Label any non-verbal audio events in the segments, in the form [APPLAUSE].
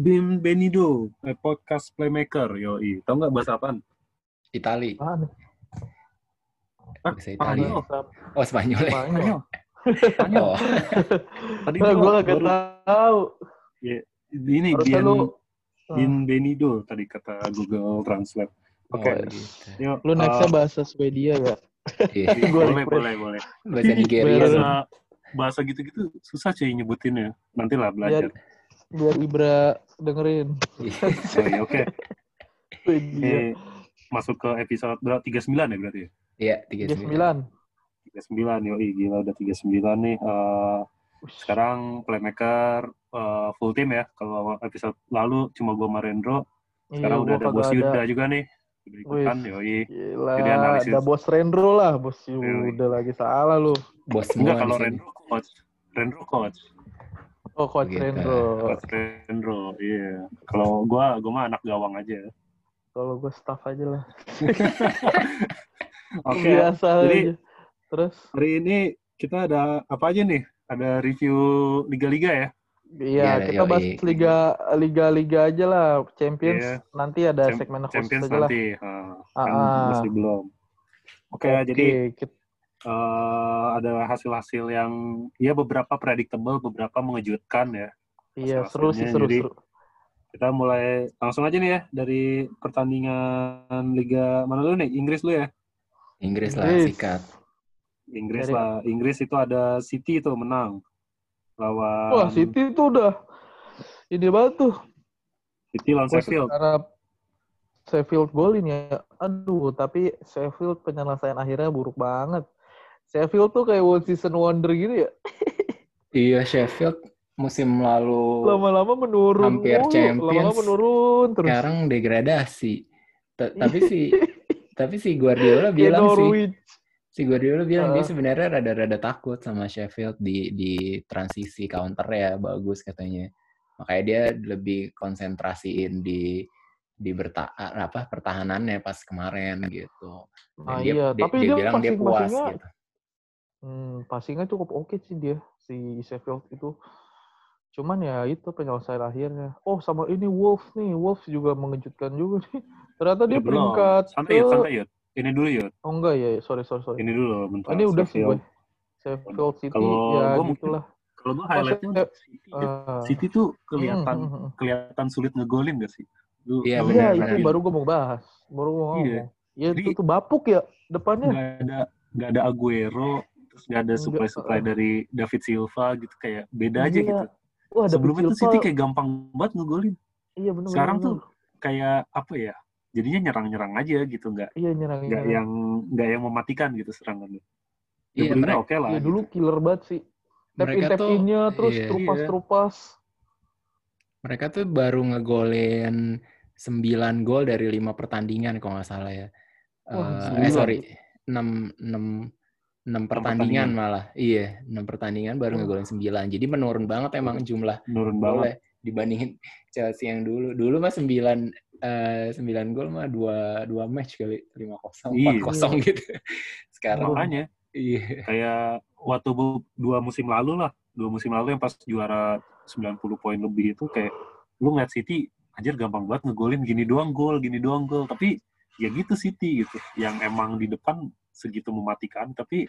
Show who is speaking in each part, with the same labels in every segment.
Speaker 1: Bim Benido, eh, podcast playmaker. Yoi, tau nggak bahasa apaan?
Speaker 2: Itali.
Speaker 1: Ah,
Speaker 2: Bahasa Itali.
Speaker 1: Spanyol.
Speaker 2: Oh, Spanyol ya?
Speaker 3: Spanyol. [LAUGHS]
Speaker 1: Spanyol.
Speaker 2: Oh, [LAUGHS]
Speaker 1: Tadi
Speaker 3: Nah,
Speaker 1: gua
Speaker 3: gue gak tahu.
Speaker 1: ini
Speaker 3: Harusnya
Speaker 1: Bien,
Speaker 3: lu
Speaker 1: Bien Benido tadi kata Google Translate. Oke,
Speaker 2: oh, gitu.
Speaker 1: yuk.
Speaker 3: lu nextnya
Speaker 1: eh,
Speaker 3: bahasa Swedia ya?
Speaker 2: Iya. [LAUGHS]
Speaker 1: Boleh,
Speaker 3: refresh.
Speaker 1: boleh, boleh.
Speaker 2: Bahasa
Speaker 1: Ini
Speaker 2: Nigeria.
Speaker 3: Bahasa-.
Speaker 1: Bahasa, gitu-gitu susah cuy nyebutinnya. Nanti lah belajar.
Speaker 3: Biar Ibra dengerin.
Speaker 2: Iya.
Speaker 1: Iya, Oke,
Speaker 3: Swedia. [LAUGHS]
Speaker 1: Ini masuk ke episode berapa? 39 ya berarti ya?
Speaker 2: Iya,
Speaker 3: Tiga
Speaker 2: 39.
Speaker 3: sembilan.
Speaker 1: 39, yoi gila udah 39 nih. Eh, sekarang playmaker eh, full team ya. Kalau episode lalu cuma gue sama Rendro. Sekarang
Speaker 3: Iya,
Speaker 1: udah
Speaker 3: gua
Speaker 1: ada Bos Yuda juga nih. Udah ikutan,
Speaker 3: Wih.
Speaker 1: yoi.
Speaker 3: Gila,
Speaker 1: Jadi analisis.
Speaker 3: ada bos Rendro lah, bos. Yuda lagi salah lu.
Speaker 2: Bos
Speaker 1: Enggak, kalau. Rendro coach. Rendro coach.
Speaker 3: Oh, coach
Speaker 2: Begitu.
Speaker 3: Rendro.
Speaker 1: Coach Rendro, iya. Kalau gua, gua mah anak gawang aja.
Speaker 3: Kalau gue staff aja lah. [LAUGHS]
Speaker 1: Oke,
Speaker 3: Biasa
Speaker 1: jadi-
Speaker 3: aja. Terus,
Speaker 1: hari ini kita ada apa aja nih? Ada review liga-liga ya?
Speaker 3: iya
Speaker 2: Iya,
Speaker 3: kita
Speaker 2: yoi.
Speaker 3: bahas liga liga-liga aja lah. Champions
Speaker 1: Iya.
Speaker 3: nanti ada
Speaker 1: Cham-
Speaker 3: segmen khusus
Speaker 1: Champions
Speaker 3: aja lah.
Speaker 1: nanti. Ah,
Speaker 3: Ah,
Speaker 1: kan
Speaker 3: ah.
Speaker 1: masih belum. Oke,
Speaker 3: Oke,
Speaker 1: jadi
Speaker 3: kita,
Speaker 1: eh, ada hasil-hasil yang ya beberapa predictable, beberapa mengejutkan ya.
Speaker 3: iya seru sih seru
Speaker 1: jadi-
Speaker 3: seru.
Speaker 1: Kita mulai langsung aja nih ya dari pertandingan liga mana dulu nih? Inggris dulu ya.
Speaker 2: Inggris lah,
Speaker 3: Inggris.
Speaker 2: sikat.
Speaker 1: Inggris
Speaker 3: Dari-
Speaker 1: lah. Inggris itu ada City itu menang lawan
Speaker 3: Wah, City tuh udah ini banget tuh.
Speaker 1: City lawan Sheffield.
Speaker 3: Sheffield golin ya. Aduh, tapi Sheffield penyelesaian akhirnya buruk banget. Sheffield tuh kayak one season wonder gitu ya. [LAUGHS]
Speaker 2: Iya, Sheffield musim lalu
Speaker 3: Lama-lama menurun
Speaker 2: Hampir
Speaker 3: mulu.
Speaker 2: Champions.
Speaker 3: Lama-lama menurun terus.
Speaker 2: sekarang degradasi. Ta- [LAUGHS] tapi si tapi si Guardiola bilang sih, si Guardiola bilang dia
Speaker 3: Ah.
Speaker 2: sebenarnya rada-rada takut sama Sheffield di di transisi counter ya bagus katanya. Makanya dia lebih konsentrasiin di di berta apa pertahanannya pas kemarin gitu. Dan
Speaker 3: Ah,
Speaker 2: dia,
Speaker 3: iya,
Speaker 2: dia,
Speaker 3: tapi
Speaker 2: dia
Speaker 3: dia
Speaker 2: bilang dia puas gitu.
Speaker 3: Hmm, passingnya cukup oke sih dia si Sheffield itu. Cuman ya itu penyelesaian akhirnya. Oh sama ini Wolves nih, Wolves juga mengejutkan juga nih. Ternyata dia
Speaker 1: Ya, belum.
Speaker 3: peringkat
Speaker 1: Santai ya,
Speaker 3: ke-
Speaker 1: santai ya. Ini dulu ya.
Speaker 3: Oh enggak ya, sorry sorry sorry.
Speaker 1: Ini dulu bentar.
Speaker 3: Ini udah sih
Speaker 1: Sheffield.
Speaker 3: gue. Sheffield City
Speaker 1: Kalau
Speaker 3: ya
Speaker 1: gua
Speaker 3: gitulah.
Speaker 1: Kalau gue highlightnya City, ya.
Speaker 3: Ah.
Speaker 1: City tuh kelihatan
Speaker 3: Hmm, hmm, hmm.
Speaker 1: kelihatan sulit ngegolin gak sih? Lu,
Speaker 2: Iya,
Speaker 3: Iya,
Speaker 2: benar,
Speaker 3: itu baru gue mau bahas. Baru gue mau
Speaker 1: Iya.
Speaker 3: ngomong. Iya,
Speaker 1: Jadi-
Speaker 3: itu tuh bapuk ya depannya.
Speaker 1: nggak ada nggak ada Aguero, terus nggak ada
Speaker 3: Nggak,
Speaker 1: supply supply
Speaker 3: uh.
Speaker 1: dari David Silva gitu kayak beda aja
Speaker 3: Iya.
Speaker 1: gitu.
Speaker 3: Wah,
Speaker 1: Sebelumnya tuh City kayak gampang banget ngegolin.
Speaker 3: Iya benar.
Speaker 1: Sekarang tuh kayak apa ya? Jadinya nyerang-nyerang aja gitu, nggak
Speaker 3: iya nyerang
Speaker 1: nggak yang nggak yang mematikan gitu serangannya. De
Speaker 2: Iya, mereka-
Speaker 1: oke lah.
Speaker 3: Iya
Speaker 1: gitu.
Speaker 3: dulu killer banget sih. Tap in
Speaker 2: Mereka
Speaker 3: tap
Speaker 2: tuh
Speaker 3: innya terus
Speaker 2: iya.
Speaker 3: terupas-terupas.
Speaker 2: Mereka tuh baru ngegolin 9 gol dari 5 pertandingan kalau nggak salah ya.
Speaker 3: Wah,
Speaker 2: Eh, eh sorry, 6 6 6 pertandingan malah. Iya, 6 pertandingan baru ngegolin 9. Jadi menurun banget emang jumlah
Speaker 1: Menurun banget.
Speaker 2: dibandingin Chelsea yang dulu. Dulu mah 9 eh 9 gol mah 2 2 match kali 5-0,
Speaker 1: Iya.
Speaker 2: 4-0 [LAUGHS] gitu. Sekarang
Speaker 1: Makanya
Speaker 2: iya.
Speaker 1: kayak waktu dua musim lalu lah, dua musim lalu yang pas juara 90 poin lebih itu kayak lu ngeliat City anjir gampang banget ngegolin gini doang gol, gini doang gol. Tapi ya gitu City gitu. Yang emang di depan segitu mematikan tapi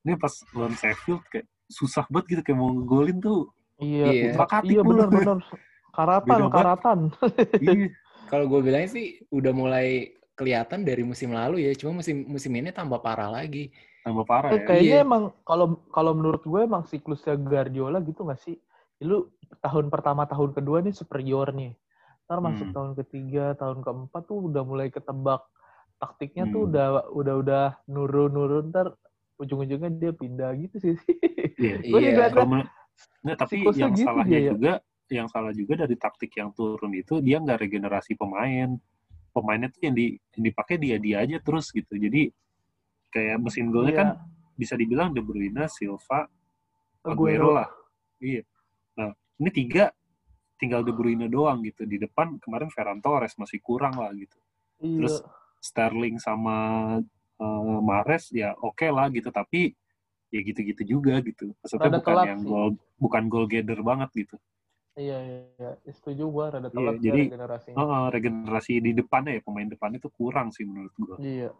Speaker 1: ini pas lawan Sheffield kayak susah banget gitu kayak mau ngegolin tuh.
Speaker 3: Iya,
Speaker 2: Iya.
Speaker 3: Iya
Speaker 1: mulu.
Speaker 3: benar-benar. Karatan,
Speaker 1: Beda
Speaker 3: karatan. [LAUGHS]
Speaker 1: Iya.
Speaker 2: Kalau gue bilangnya sih udah mulai kelihatan dari musim lalu ya, cuma musim musim ini tambah parah lagi.
Speaker 1: Tambah parah
Speaker 3: Eh,
Speaker 1: ya.
Speaker 3: kayaknya
Speaker 2: Iya.
Speaker 3: emang kalau kalau menurut gue emang siklusnya Guardiola gitu nggak sih? Lu tahun pertama, tahun kedua nih superior nih. Ntar masuk
Speaker 1: Hmm.
Speaker 3: tahun ketiga, tahun keempat tuh udah mulai ketebak taktiknya tuh
Speaker 1: Hmm.
Speaker 3: udah udah udah nurun-nurun ntar ujung-ujungnya dia pindah gitu sih.
Speaker 1: Iya. [LAUGHS]
Speaker 3: Gue
Speaker 2: Iya.
Speaker 3: juga
Speaker 1: men- Nggak, tapi yang
Speaker 3: gitu
Speaker 1: salahnya
Speaker 3: dia ya.
Speaker 1: juga, yang salah juga dari taktik yang turun itu dia nggak regenerasi pemain. Pemainnya tuh yang, di, yang dipakai dia dia aja terus gitu. Jadi kayak mesin golnya
Speaker 3: Iya.
Speaker 1: kan bisa dibilang De Bruyne, Silva, Aguero
Speaker 3: Aguero.
Speaker 1: lah. Iya. Nah ini tiga tinggal De Bruyne doang gitu. Di depan kemarin Ferran Torres masih kurang lah gitu.
Speaker 3: Iya.
Speaker 1: Terus Sterling sama eh, Mahrez ya oke lah gitu. Tapi ya gitu-gitu juga gitu. Maksudnya
Speaker 3: Rada
Speaker 1: bukan yang
Speaker 3: sih.
Speaker 1: gol bukan goal gather banget gitu.
Speaker 3: Iya, iya, iya. Setuju gua rada
Speaker 1: Iya,
Speaker 3: telat ya
Speaker 1: jadi-
Speaker 3: regenerasinya.
Speaker 1: Oh, regenerasi di depannya ya pemain depannya tuh kurang sih menurut gua.
Speaker 3: Iya.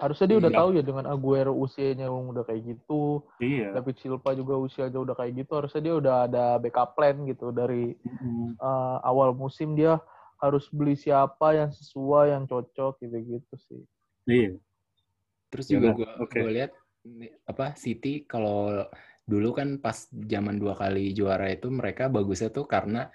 Speaker 3: Harusnya dia udah
Speaker 1: Iya.
Speaker 3: tahu ya dengan Aguero usianya yang udah kayak gitu,
Speaker 1: Iya.
Speaker 3: David Silva juga usianya udah kayak gitu, harusnya dia udah ada backup plan gitu dari
Speaker 1: Mm-mm.
Speaker 3: eh, awal musim dia harus beli siapa yang sesuai, yang cocok gitu-gitu sih.
Speaker 1: Iya.
Speaker 2: Terus
Speaker 1: Ya
Speaker 2: juga gue
Speaker 1: oke.
Speaker 2: lihat apa City kalau dulu kan pas zaman dua kali juara itu mereka bagusnya tuh karena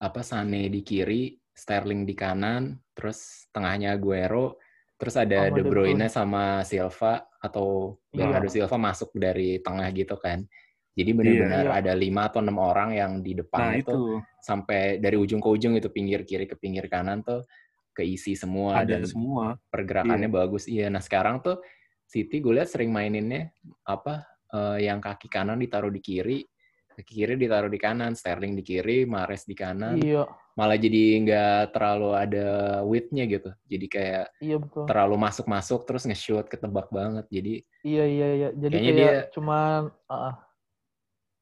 Speaker 2: apa Sane di kiri, Sterling di kanan, terus tengahnya Aguero, terus ada
Speaker 3: Sama
Speaker 2: De Bruyne
Speaker 3: Bruyne.
Speaker 2: sama Silva atau
Speaker 3: Iya.
Speaker 2: Bernardo Silva masuk dari tengah gitu kan. Jadi benar-benar
Speaker 3: Iya.
Speaker 2: ada lima atau enam orang yang di
Speaker 1: Nah,
Speaker 2: depan itu
Speaker 1: itu
Speaker 2: sampai dari ujung ke ujung itu pinggir kiri ke pinggir kanan tuh keisi semua
Speaker 1: ada
Speaker 2: dan
Speaker 1: semua.
Speaker 2: pergerakannya bagus. Iya, nah sekarang tuh City gue lihat sering maininnya apa eh, yang kaki kanan ditaruh di kiri, kaki kiri ditaruh di kanan, Sterling di kiri, Mares di kanan.
Speaker 3: Iya,
Speaker 2: Malah jadi nggak terlalu ada width-nya gitu. Jadi kayak
Speaker 3: iya betul.
Speaker 2: terlalu masuk-masuk terus nge-shoot ketebak banget. Jadi
Speaker 3: Iya, iya, iya. Jadi kayak
Speaker 2: dia-
Speaker 3: cuman ah,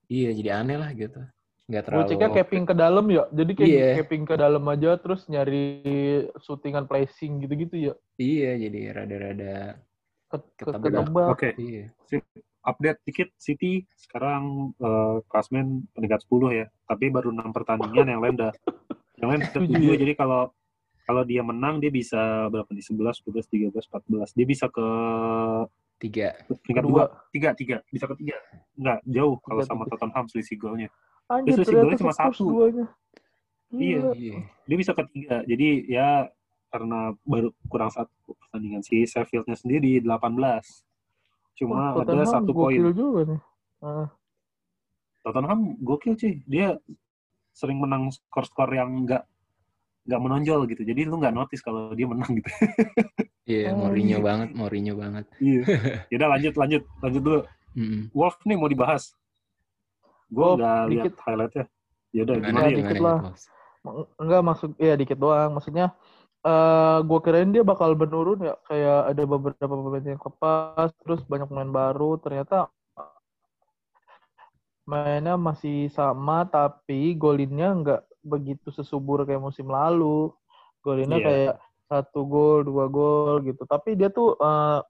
Speaker 2: iya jadi aneh lah gitu. Nggak
Speaker 3: gue
Speaker 2: terlalu
Speaker 3: ceknya caping ke dalam ya. Jadi kayak
Speaker 2: Iya.
Speaker 3: caping ke dalam aja terus nyari shootingan placing gitu-gitu ya.
Speaker 2: Iya, jadi rada-rada
Speaker 3: Ke, ke,
Speaker 2: Ketebak.
Speaker 1: Oke,
Speaker 2: iya.
Speaker 1: update dikit City sekarang eh, klasmen peringkat 10 ya. Tapi baru 6 pertandingan yang lain udah [LAUGHS] yang lain udah
Speaker 3: Tujuh
Speaker 1: 7
Speaker 3: ya?
Speaker 1: jadi kalau kalau dia menang dia bisa berapa nih 11, 12, 13, 14. Dia bisa ke
Speaker 2: Tiga.
Speaker 3: Kedua.
Speaker 1: 2, 3, 3, bisa ke 3. Enggak, jauh kalau
Speaker 3: Tiga,
Speaker 1: sama
Speaker 3: tiga.
Speaker 1: Tottenham selisih golnya.
Speaker 3: Anjir, ternyata
Speaker 1: golnya cuma satu.
Speaker 3: duanya.
Speaker 1: Iya.
Speaker 2: Iya.
Speaker 1: Dia bisa ke 3. Jadi ya karena baru kurang satu pertandingan si Sheffield-nya sendiri 18. Cuma
Speaker 3: Wah,
Speaker 1: ada
Speaker 3: Tottenham
Speaker 1: satu poin.
Speaker 3: juga nih. Ah,
Speaker 1: Tottenham gokil cuy. Dia sering menang skor-skor yang enggak nggak menonjol gitu. Jadi lu nggak notice kalau dia menang gitu. [LAUGHS]
Speaker 2: Iya,
Speaker 3: Oh,
Speaker 2: Mourinho
Speaker 3: iya.
Speaker 2: banget, Mourinho banget.
Speaker 1: Iya. [LAUGHS] Yaudah lanjut lanjut lanjut dulu.
Speaker 2: Mm-mm.
Speaker 1: Wolf nih mau dibahas. Gue
Speaker 3: Wolf,
Speaker 1: nggak lihat
Speaker 3: dikit.
Speaker 1: highlightnya. Yaudah
Speaker 2: Gimana,
Speaker 1: gimana
Speaker 3: Ya, dikit
Speaker 2: gimana,
Speaker 3: lah. Enggak maksud ya dikit doang. Maksudnya eh gue kirain dia bakal menurun ya kayak ada beberapa pemain yang lepas terus banyak pemain baru ternyata mainnya masih sama tapi golinnya nggak begitu sesubur kayak musim lalu golinnya
Speaker 1: Iya.
Speaker 3: kayak satu gol dua gol gitu. Tapi dia tuh eh,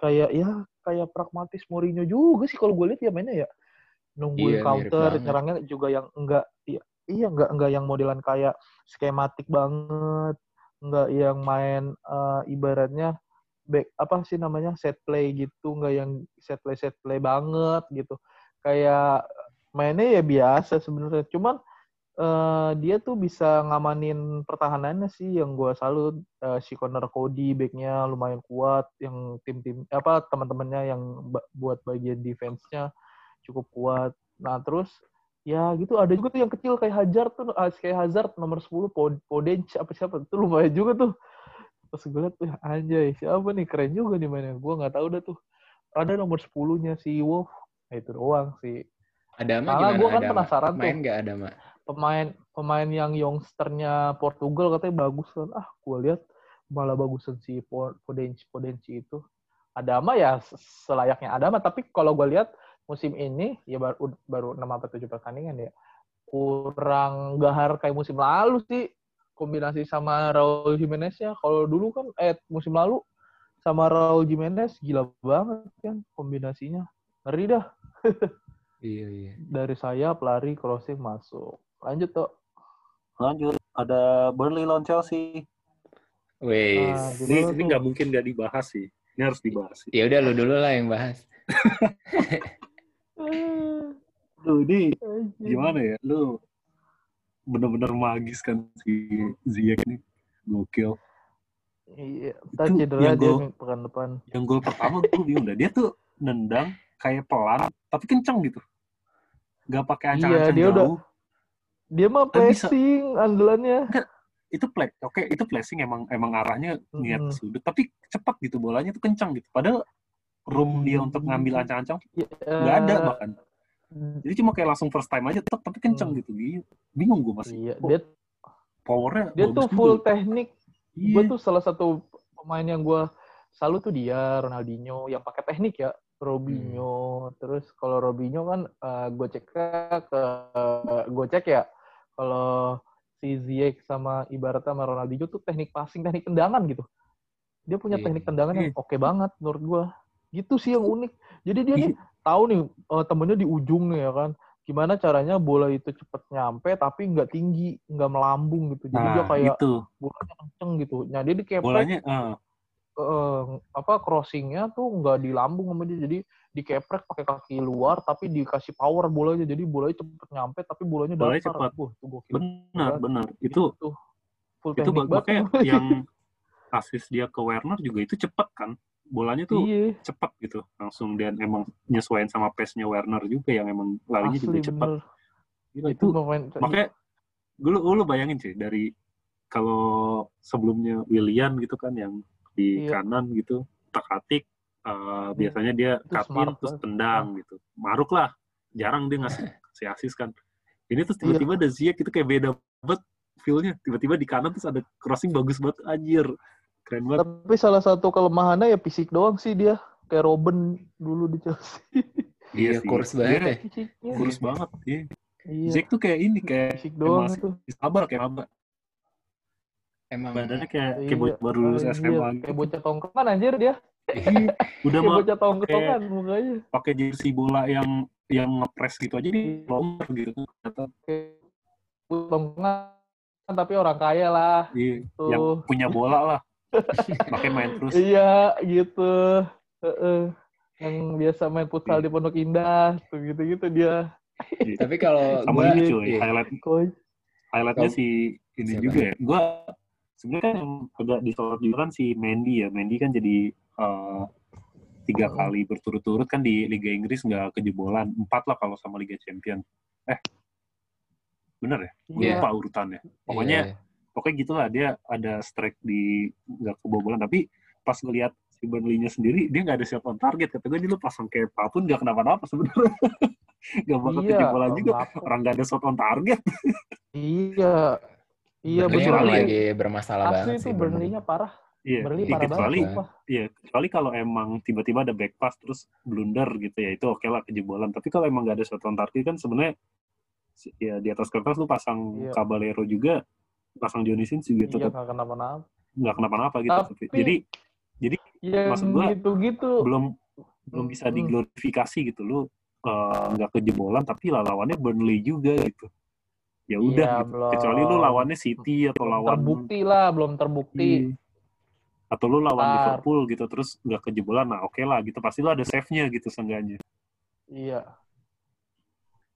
Speaker 3: kayak ya kayak pragmatis Mourinho juga sih kalau gue lihat ya mainnya ya. Nungguin
Speaker 2: Iya, mirip
Speaker 3: counter nyerangnya juga yang enggak iya, iya enggak enggak yang modelan kayak skematik banget. Enggak yang main eh, ibaratnya back apa sih namanya set play gitu enggak yang set play set play banget gitu. Kayak mainnya ya biasa sebenarnya. Cuman eh, dia tuh bisa ngamanin pertahanannya sih yang gua salut Eh, si Connor Cody backnya lumayan kuat yang tim-tim apa teman-temannya yang buat bagian defense-nya cukup kuat nah terus ya gitu ada juga tuh yang kecil kayak Hazard tuh ah, kayak Hazard nomor 10 Pod- Podenc apa siapa itu lumayan juga tuh pas gue liat tuh anjay siapa nih keren juga nih mainnya gue nggak tahu dah tuh ada nomor 10 nya si Wolf Nah, itu doang sih
Speaker 2: Ada mah gimana?
Speaker 3: gua kan
Speaker 2: Ada
Speaker 3: penasaran tuh.
Speaker 2: Main nggak ada mah?
Speaker 3: Pemain pemain yang youngsternya Portugal katanya bagus kan. Ah gue lihat malah bagusan si Po- Podenci Podenci itu. Adama ya selayaknya Adama tapi kalau gue lihat musim ini ya baru baru 6 atau 7 pertandingan ya kurang gahar kayak musim lalu sih. Kombinasi sama Raul Jimenez ya kalau dulu kan eh musim lalu sama Raul Jimenez gila banget kan kombinasinya. Ngeri dah. [LAUGHS]
Speaker 2: Iya, iya.
Speaker 3: dari sayap lari crossing masuk lanjut tuh
Speaker 1: Lanjut. Ada Burnley lawan Chelsea.
Speaker 2: Wes.
Speaker 3: Ah,
Speaker 1: Ini ini
Speaker 3: tuh?
Speaker 1: nggak mungkin nggak dibahas sih. Ini harus dibahas sih.
Speaker 2: Ya udah lu dulu lah yang bahas. [LAUGHS]
Speaker 1: Lu ini gimana ya? Lu bener-bener magis kan si Ziyech ini. Gokil.
Speaker 3: Iya,
Speaker 1: Itu
Speaker 3: cedera
Speaker 1: yang
Speaker 3: dia
Speaker 1: gol-
Speaker 3: pekan depan.
Speaker 1: Yang gol pertama gue bingung dah. Dia tuh nendang kayak pelan, tapi kenceng gitu. Gak pakai
Speaker 3: Iya,
Speaker 1: ancang-ancang
Speaker 3: dia
Speaker 1: jauh.
Speaker 3: udah- Dia mah
Speaker 1: Kan bisa-
Speaker 3: andalannya.
Speaker 1: Itu play, oke itu flashing emang emang arahnya niat ke
Speaker 3: Mm.
Speaker 1: sudut, tapi cepat gitu bolanya tuh kencang gitu. Padahal room dia untuk
Speaker 3: Hmm.
Speaker 1: ngambil ancang-ancang
Speaker 3: Ya,
Speaker 1: nggak ada bahkan. Jadi cuma kayak langsung first time aja, tetap tapi kenceng
Speaker 3: Hmm.
Speaker 1: gitu. Bingung gue masih.
Speaker 3: Iya, dia
Speaker 1: powernya
Speaker 3: dia tuh
Speaker 1: juga.
Speaker 3: full teknik.
Speaker 1: Iya.
Speaker 3: Gue tuh salah satu pemain yang gue selalu tuh dia Ronaldinho yang pakai teknik ya. Robinho, terus kalau Robinho kan gue cek ke gue cek ya Kalau si Ziyech sama ibaratnya sama Ronaldinho tuh teknik passing, teknik tendangan gitu. Dia punya
Speaker 2: Iya.
Speaker 3: teknik tendangan yang
Speaker 1: Iya.
Speaker 3: oke banget menurut gua. Gitu sih yang unik. Jadi dia nih tahu nih eh, temennya di ujung nih ya kan. Gimana caranya bola itu cepet nyampe tapi nggak tinggi, nggak melambung gitu. Jadi dia
Speaker 1: Nah,
Speaker 3: kayak
Speaker 1: itu
Speaker 3: bolanya kenceng gitu. Nah dia dikeprek
Speaker 1: bolanya eh,
Speaker 3: eh, apa crossingnya tuh nggak di lambung sama dia jadi dikeprek pakai kaki luar tapi dikasih power bolanya. Jadi bolanya cepet nyampe tapi bolanya
Speaker 1: Bolanya cepet.
Speaker 3: Wah, tuh gokil
Speaker 1: benar
Speaker 3: Benar.
Speaker 1: benar. Itu
Speaker 3: tuh full
Speaker 1: itu makanya yang [LAUGHS] asis dia ke Werner juga itu cepat kan? Bolanya tuh
Speaker 3: iya.
Speaker 1: cepat gitu. Langsung dan emang nyesuaiin sama pace-nya Werner juga yang emang larinya juga
Speaker 3: asli
Speaker 1: cepat
Speaker 3: bener.
Speaker 1: Gila,
Speaker 3: itu
Speaker 1: itu
Speaker 3: pemain
Speaker 1: makanya gue lu, lu bayangin sih dari kalau sebelumnya William gitu kan yang di
Speaker 3: Iya.
Speaker 1: kanan gitu tak atik eh, biasanya dia cutting terus tendang gitu. Maruk lah. Jarang dia ngasih [LAUGHS] asis kan. Ini terus
Speaker 3: Iya.
Speaker 1: tiba-tiba ada Ziyech itu kayak beda banget feel-nya. Tiba-tiba di kanan terus ada crossing bagus banget. Anjir. Keren banget.
Speaker 3: Tapi salah satu kelemahannya ya fisik doang sih dia. Kayak Robin dulu di Chelsea.
Speaker 2: Iya,
Speaker 1: sih.
Speaker 2: kurus banget
Speaker 1: Dia
Speaker 2: ya.
Speaker 1: kurus banget iya.
Speaker 3: iya.
Speaker 1: Ziyech tuh kayak ini kayak
Speaker 3: fisik doang itu.
Speaker 1: sabar kayak apa
Speaker 2: Emang.
Speaker 1: Badannya kayak
Speaker 3: Iya,
Speaker 1: kayak bocah baru lulus
Speaker 3: anjir,
Speaker 1: SMA gitu.
Speaker 3: kayak bocah tongkrongan anjir dia.
Speaker 1: Iya, udah
Speaker 3: kayak
Speaker 1: mah
Speaker 3: bocah tongkrongan mukanya
Speaker 1: pakai jersey bola yang yang ngepres gitu aja
Speaker 3: Iya.
Speaker 1: di lomber gitu
Speaker 3: tongkrongan tapi orang kaya lah
Speaker 1: iya,
Speaker 3: Tuh.
Speaker 1: yang punya bola lah pakai main terus [LAUGHS]
Speaker 3: Iya, gitu. Heeh. Yang biasa main futsal di Pondok Indah, tuh gitu-gitu dia.
Speaker 2: tapi kalau
Speaker 1: sama ini cuy
Speaker 2: iya.
Speaker 1: highlight highlightnya si ini
Speaker 2: Siapa?
Speaker 1: juga ya gua sebenarnya kan yang agak disorot juga kan si Mendy ya Mendy kan jadi eh, tiga kali berturut-turut kan di Liga Inggris nggak kejebolan empat lah kalau sama Liga Champion eh bener ya gue
Speaker 3: Iya.
Speaker 1: lupa urutannya pokoknya
Speaker 2: Iya.
Speaker 1: pokoknya gitulah dia ada strike di nggak kebobolan tapi pas ngelihat si Burnley-nya sendiri dia nggak ada shot on target kata gue lu pasang kayak apa pun nggak kenapa-napa sebenarnya [LAUGHS] nggak bakal
Speaker 3: Iya,
Speaker 1: kejebolan juga
Speaker 3: kenapa?
Speaker 1: orang nggak ada shot on target
Speaker 3: Iya. Iya, betul.
Speaker 2: lagi bermasalah
Speaker 3: Asli
Speaker 2: banget
Speaker 3: itu
Speaker 2: sih
Speaker 3: Burnley-nya parah.
Speaker 1: Iya
Speaker 3: Burnley
Speaker 1: iya,
Speaker 3: parah
Speaker 1: kecuali
Speaker 3: banget.
Speaker 1: iya kecuali kalau emang tiba-tiba ada back pass terus blunder gitu ya itu oke lah kejebolan tapi kalau emang nggak ada shot on target kan sebenarnya ya di atas kertas lu pasang
Speaker 3: Iya.
Speaker 1: Caballero juga pasang Dionysin juga
Speaker 3: Iya,
Speaker 1: tetap
Speaker 3: nggak kenapa-napa.
Speaker 1: nggak kenapa-napa gitu
Speaker 3: Tapi-
Speaker 1: jadi
Speaker 3: Yang
Speaker 1: Maksud gua,
Speaker 3: gitu-gitu.
Speaker 1: belum belum bisa diglorifikasi gitu lu eh, nggak kejebolan tapi lah lawannya Burnley juga gitu ya udah
Speaker 3: Iya,
Speaker 1: gitu
Speaker 3: belum.
Speaker 1: kecuali lu lawannya City atau
Speaker 3: Belum
Speaker 1: lawan
Speaker 3: terbukti lah, belum terbukti.
Speaker 1: Iya. Atau lu lawan
Speaker 3: Ntar.
Speaker 1: Liverpool gitu terus nggak kejebolan nah oke lah gitu pasti lu ada save-nya gitu seenggaknya
Speaker 3: Iya.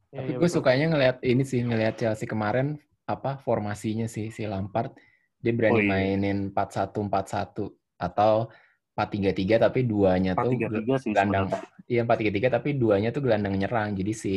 Speaker 3: Iya,
Speaker 2: Tapi
Speaker 3: iya,
Speaker 2: gue
Speaker 3: betul.
Speaker 2: sukanya ngelihat ini sih ngelihat Chelsea kemarin apa formasinya sih si Lampard dia berani
Speaker 1: Oh, iya.
Speaker 2: mainin 4-1-4-1 atau 4-3-3 tapi duanya
Speaker 1: empat
Speaker 2: tuh
Speaker 1: tiga tiga sih
Speaker 2: gelandang
Speaker 1: sebenarnya.
Speaker 2: iya 4-3-3 tapi duanya tuh gelandang nyerang jadi si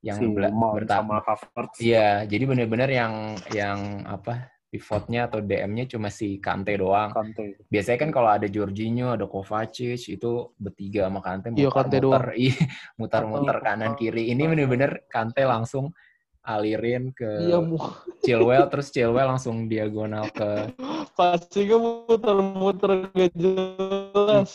Speaker 2: yang
Speaker 1: si
Speaker 2: bela-
Speaker 1: Mount
Speaker 2: berta-
Speaker 1: sama Havertz
Speaker 2: iya jadi bener-bener yang yang apa pivotnya atau DM-nya cuma si Kante doang.
Speaker 1: Kante.
Speaker 2: Biasanya kan kalau ada Jorginho ada Kovacic itu bertiga sama Kante
Speaker 3: Iya, Kante
Speaker 2: muter-muter [LAUGHS] iya, muter-muter
Speaker 3: Muter.
Speaker 2: kanan kiri. Ini bener-bener Kante langsung alirin ke
Speaker 3: Iya.
Speaker 2: Chilwell terus Chilwell langsung diagonal ke [GASPS]
Speaker 3: Passingnya muter-muter gak jelas.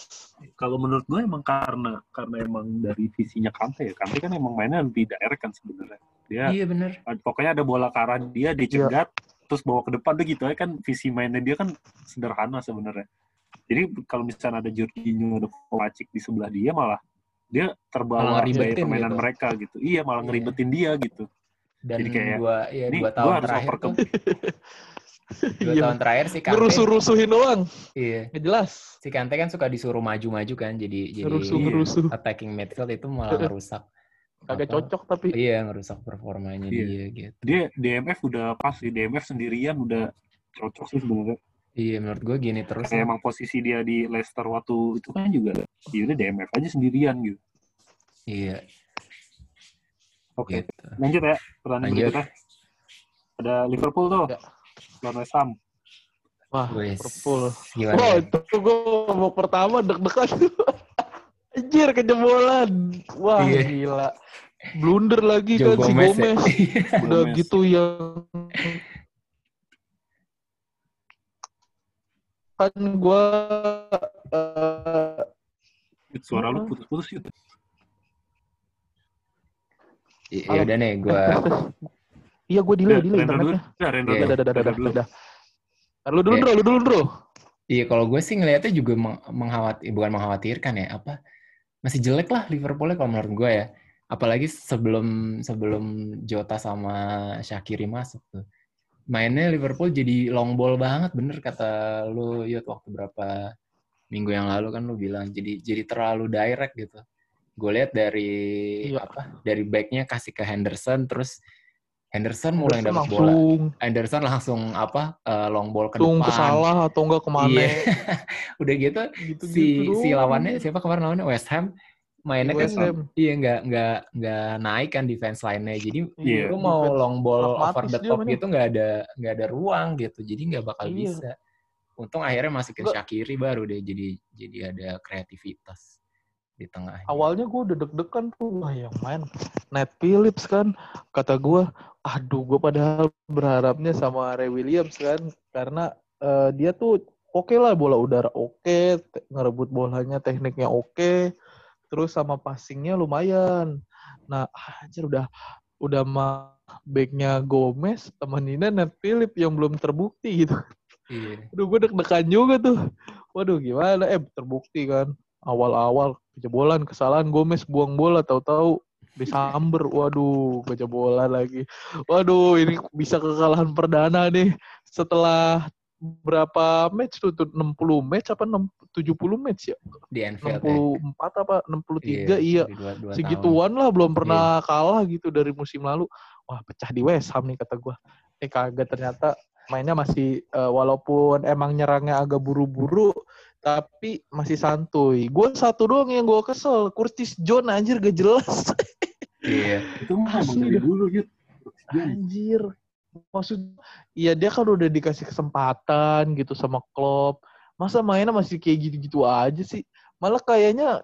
Speaker 1: kalau menurut gue emang karena karena emang dari visinya Kante ya. Kante kan emang mainnya lebih direct kan sebenarnya. Dia
Speaker 2: iya bener.
Speaker 1: pokoknya ada bola ke arah dia dicegat terus bawa ke depan tuh gitu aja kan visi mainnya dia kan sederhana sebenarnya jadi kalau misalnya ada Jorginho ada Kovacic di sebelah dia malah dia terbawa
Speaker 2: ngeribetin
Speaker 1: permainan
Speaker 2: gitu.
Speaker 1: mereka gitu iya malah
Speaker 2: Iya.
Speaker 1: ngeribetin dia gitu
Speaker 2: dan
Speaker 1: Jadi kayak,
Speaker 2: dua ya
Speaker 1: ini
Speaker 2: dua
Speaker 1: gua
Speaker 2: tahun
Speaker 1: harus
Speaker 2: terakhir tuh [LAUGHS] dua
Speaker 3: Iya.
Speaker 2: tahun terakhir si Kante
Speaker 3: Ngerusuh-rusuhin doang.
Speaker 2: iya
Speaker 3: Gak jelas.
Speaker 2: si Kante kan suka disuruh maju-maju kan jadi jadi
Speaker 3: Ngerusuh-ngerusuh.
Speaker 2: attacking midfield itu malah [LAUGHS] ngerusak
Speaker 3: Kagak
Speaker 2: apa,
Speaker 3: cocok tapi.
Speaker 2: iya ngerusak performanya
Speaker 1: Iya.
Speaker 2: dia gitu
Speaker 1: dia DMF udah pas sih DMF sendirian udah cocok sih sebenarnya
Speaker 2: iya menurut gue gini terus
Speaker 1: kayak emang posisi dia di Leicester waktu itu kan juga ya udah DMF aja sendirian gitu
Speaker 2: iya
Speaker 1: oke
Speaker 2: gitu
Speaker 1: lanjut ya pertanyaan
Speaker 2: Lanjut.
Speaker 1: berikutnya ada Liverpool tuh
Speaker 3: Ya.
Speaker 1: lawan West Ham
Speaker 3: Wah, Liverpool.
Speaker 2: gimana
Speaker 3: Wah, itu gue babak pertama deg-degan. [LAUGHS] Anjir, kejebolan. Wah,
Speaker 2: Iya.
Speaker 3: gila. Blunder lagi
Speaker 2: Joe
Speaker 3: kan si
Speaker 2: Gomez ya?
Speaker 3: Gomez. [LAUGHS] Udah
Speaker 1: Gomez.
Speaker 3: gitu yang kan gue
Speaker 1: Yud, suara lu putus-putus yuk
Speaker 2: Ya udah nih gue [LAUGHS]
Speaker 3: Iya, gue delay, delay
Speaker 1: dulu.
Speaker 3: internetnya.
Speaker 1: Udah, render
Speaker 2: Iya.
Speaker 3: Udah,
Speaker 1: dulu.
Speaker 3: udah, udah,
Speaker 1: Render
Speaker 3: udah,
Speaker 1: dulu.
Speaker 3: udah. Lu dulu,
Speaker 2: Iya.
Speaker 3: Bro, lu dulu, Bro.
Speaker 2: Iya, kalau gue sih ngelihatnya juga meng- mengkhawatir, bukan mengkhawatirkan ya, apa masih jelek lah Liverpoolnya kalau menurut gue ya. Apalagi sebelum sebelum Jota sama Shakiri masuk tuh. Mainnya Liverpool jadi long ball banget, bener kata lu Yud waktu berapa minggu yang lalu kan lu bilang jadi jadi terlalu direct gitu. Gue lihat dari
Speaker 3: Iya.
Speaker 2: apa? Dari backnya kasih ke Henderson, terus Henderson mulai
Speaker 3: Henderson
Speaker 2: dapat bola.
Speaker 3: langsung
Speaker 2: Henderson langsung apa? eh, long ball ke
Speaker 3: langsung
Speaker 2: depan.
Speaker 3: ke salah atau enggak ke mana.
Speaker 2: Iya. [LAUGHS] Udah gitu
Speaker 3: Gitu,
Speaker 2: si si
Speaker 3: doang.
Speaker 2: lawannya siapa kemarin lawannya West Ham mainnya
Speaker 3: West
Speaker 2: kan
Speaker 3: Ham.
Speaker 2: iya nggak nggak nggak naik kan defense line-nya jadi
Speaker 1: Iya.
Speaker 2: lu mau
Speaker 3: defense
Speaker 2: long ball over the top gitu nggak ada nggak ada ruang gitu jadi nggak bakal
Speaker 3: Iya.
Speaker 2: bisa untung akhirnya masukin
Speaker 3: Nggak.
Speaker 2: Shakiri baru deh jadi jadi ada kreativitas di tengah
Speaker 3: Awalnya gue udah deg-degan tuh, wah yang main Nat Phillips kan. Kata gue, aduh gue padahal berharapnya sama Ray Williams kan. Karena eh, dia tuh oke lah bola udara oke, te- ngerebut bolanya tekniknya oke. Terus sama passingnya lumayan. Nah, anjir udah udah mah backnya Gomez, temeninnya Nat Phillips yang belum terbukti gitu.
Speaker 2: iya
Speaker 3: Aduh, gue deg-degan juga tuh. Waduh, gimana? Eh, terbukti kan. Awal-awal kejebolan, kesalahan Gomez buang bola, tahu-tahu disamber. Waduh, kejebolan lagi. Waduh, ini bisa kekalahan perdana nih. Setelah berapa match tuh? tuh 60 match apa 6, 70 match ya?
Speaker 2: di Anfield ya
Speaker 3: 64 apa 63? Iya.
Speaker 2: di dua, dua tahun.
Speaker 3: Segituan lah belum pernah kalah gitu dari musim lalu. Wah, pecah di West Ham nih kata gua. Eh kagak ternyata mainnya masih eh, walaupun emang nyerangnya agak buru-buru tapi masih santuy. Gue satu doang yang gue kesel, Curtis John anjir gak jelas.
Speaker 2: iya
Speaker 1: Itu mah dari dulu, Yud.
Speaker 3: anjir. Maksud iya dia kan udah dikasih kesempatan gitu sama Klopp. Masa mainnya masih kayak gitu-gitu aja sih? Malah kayaknya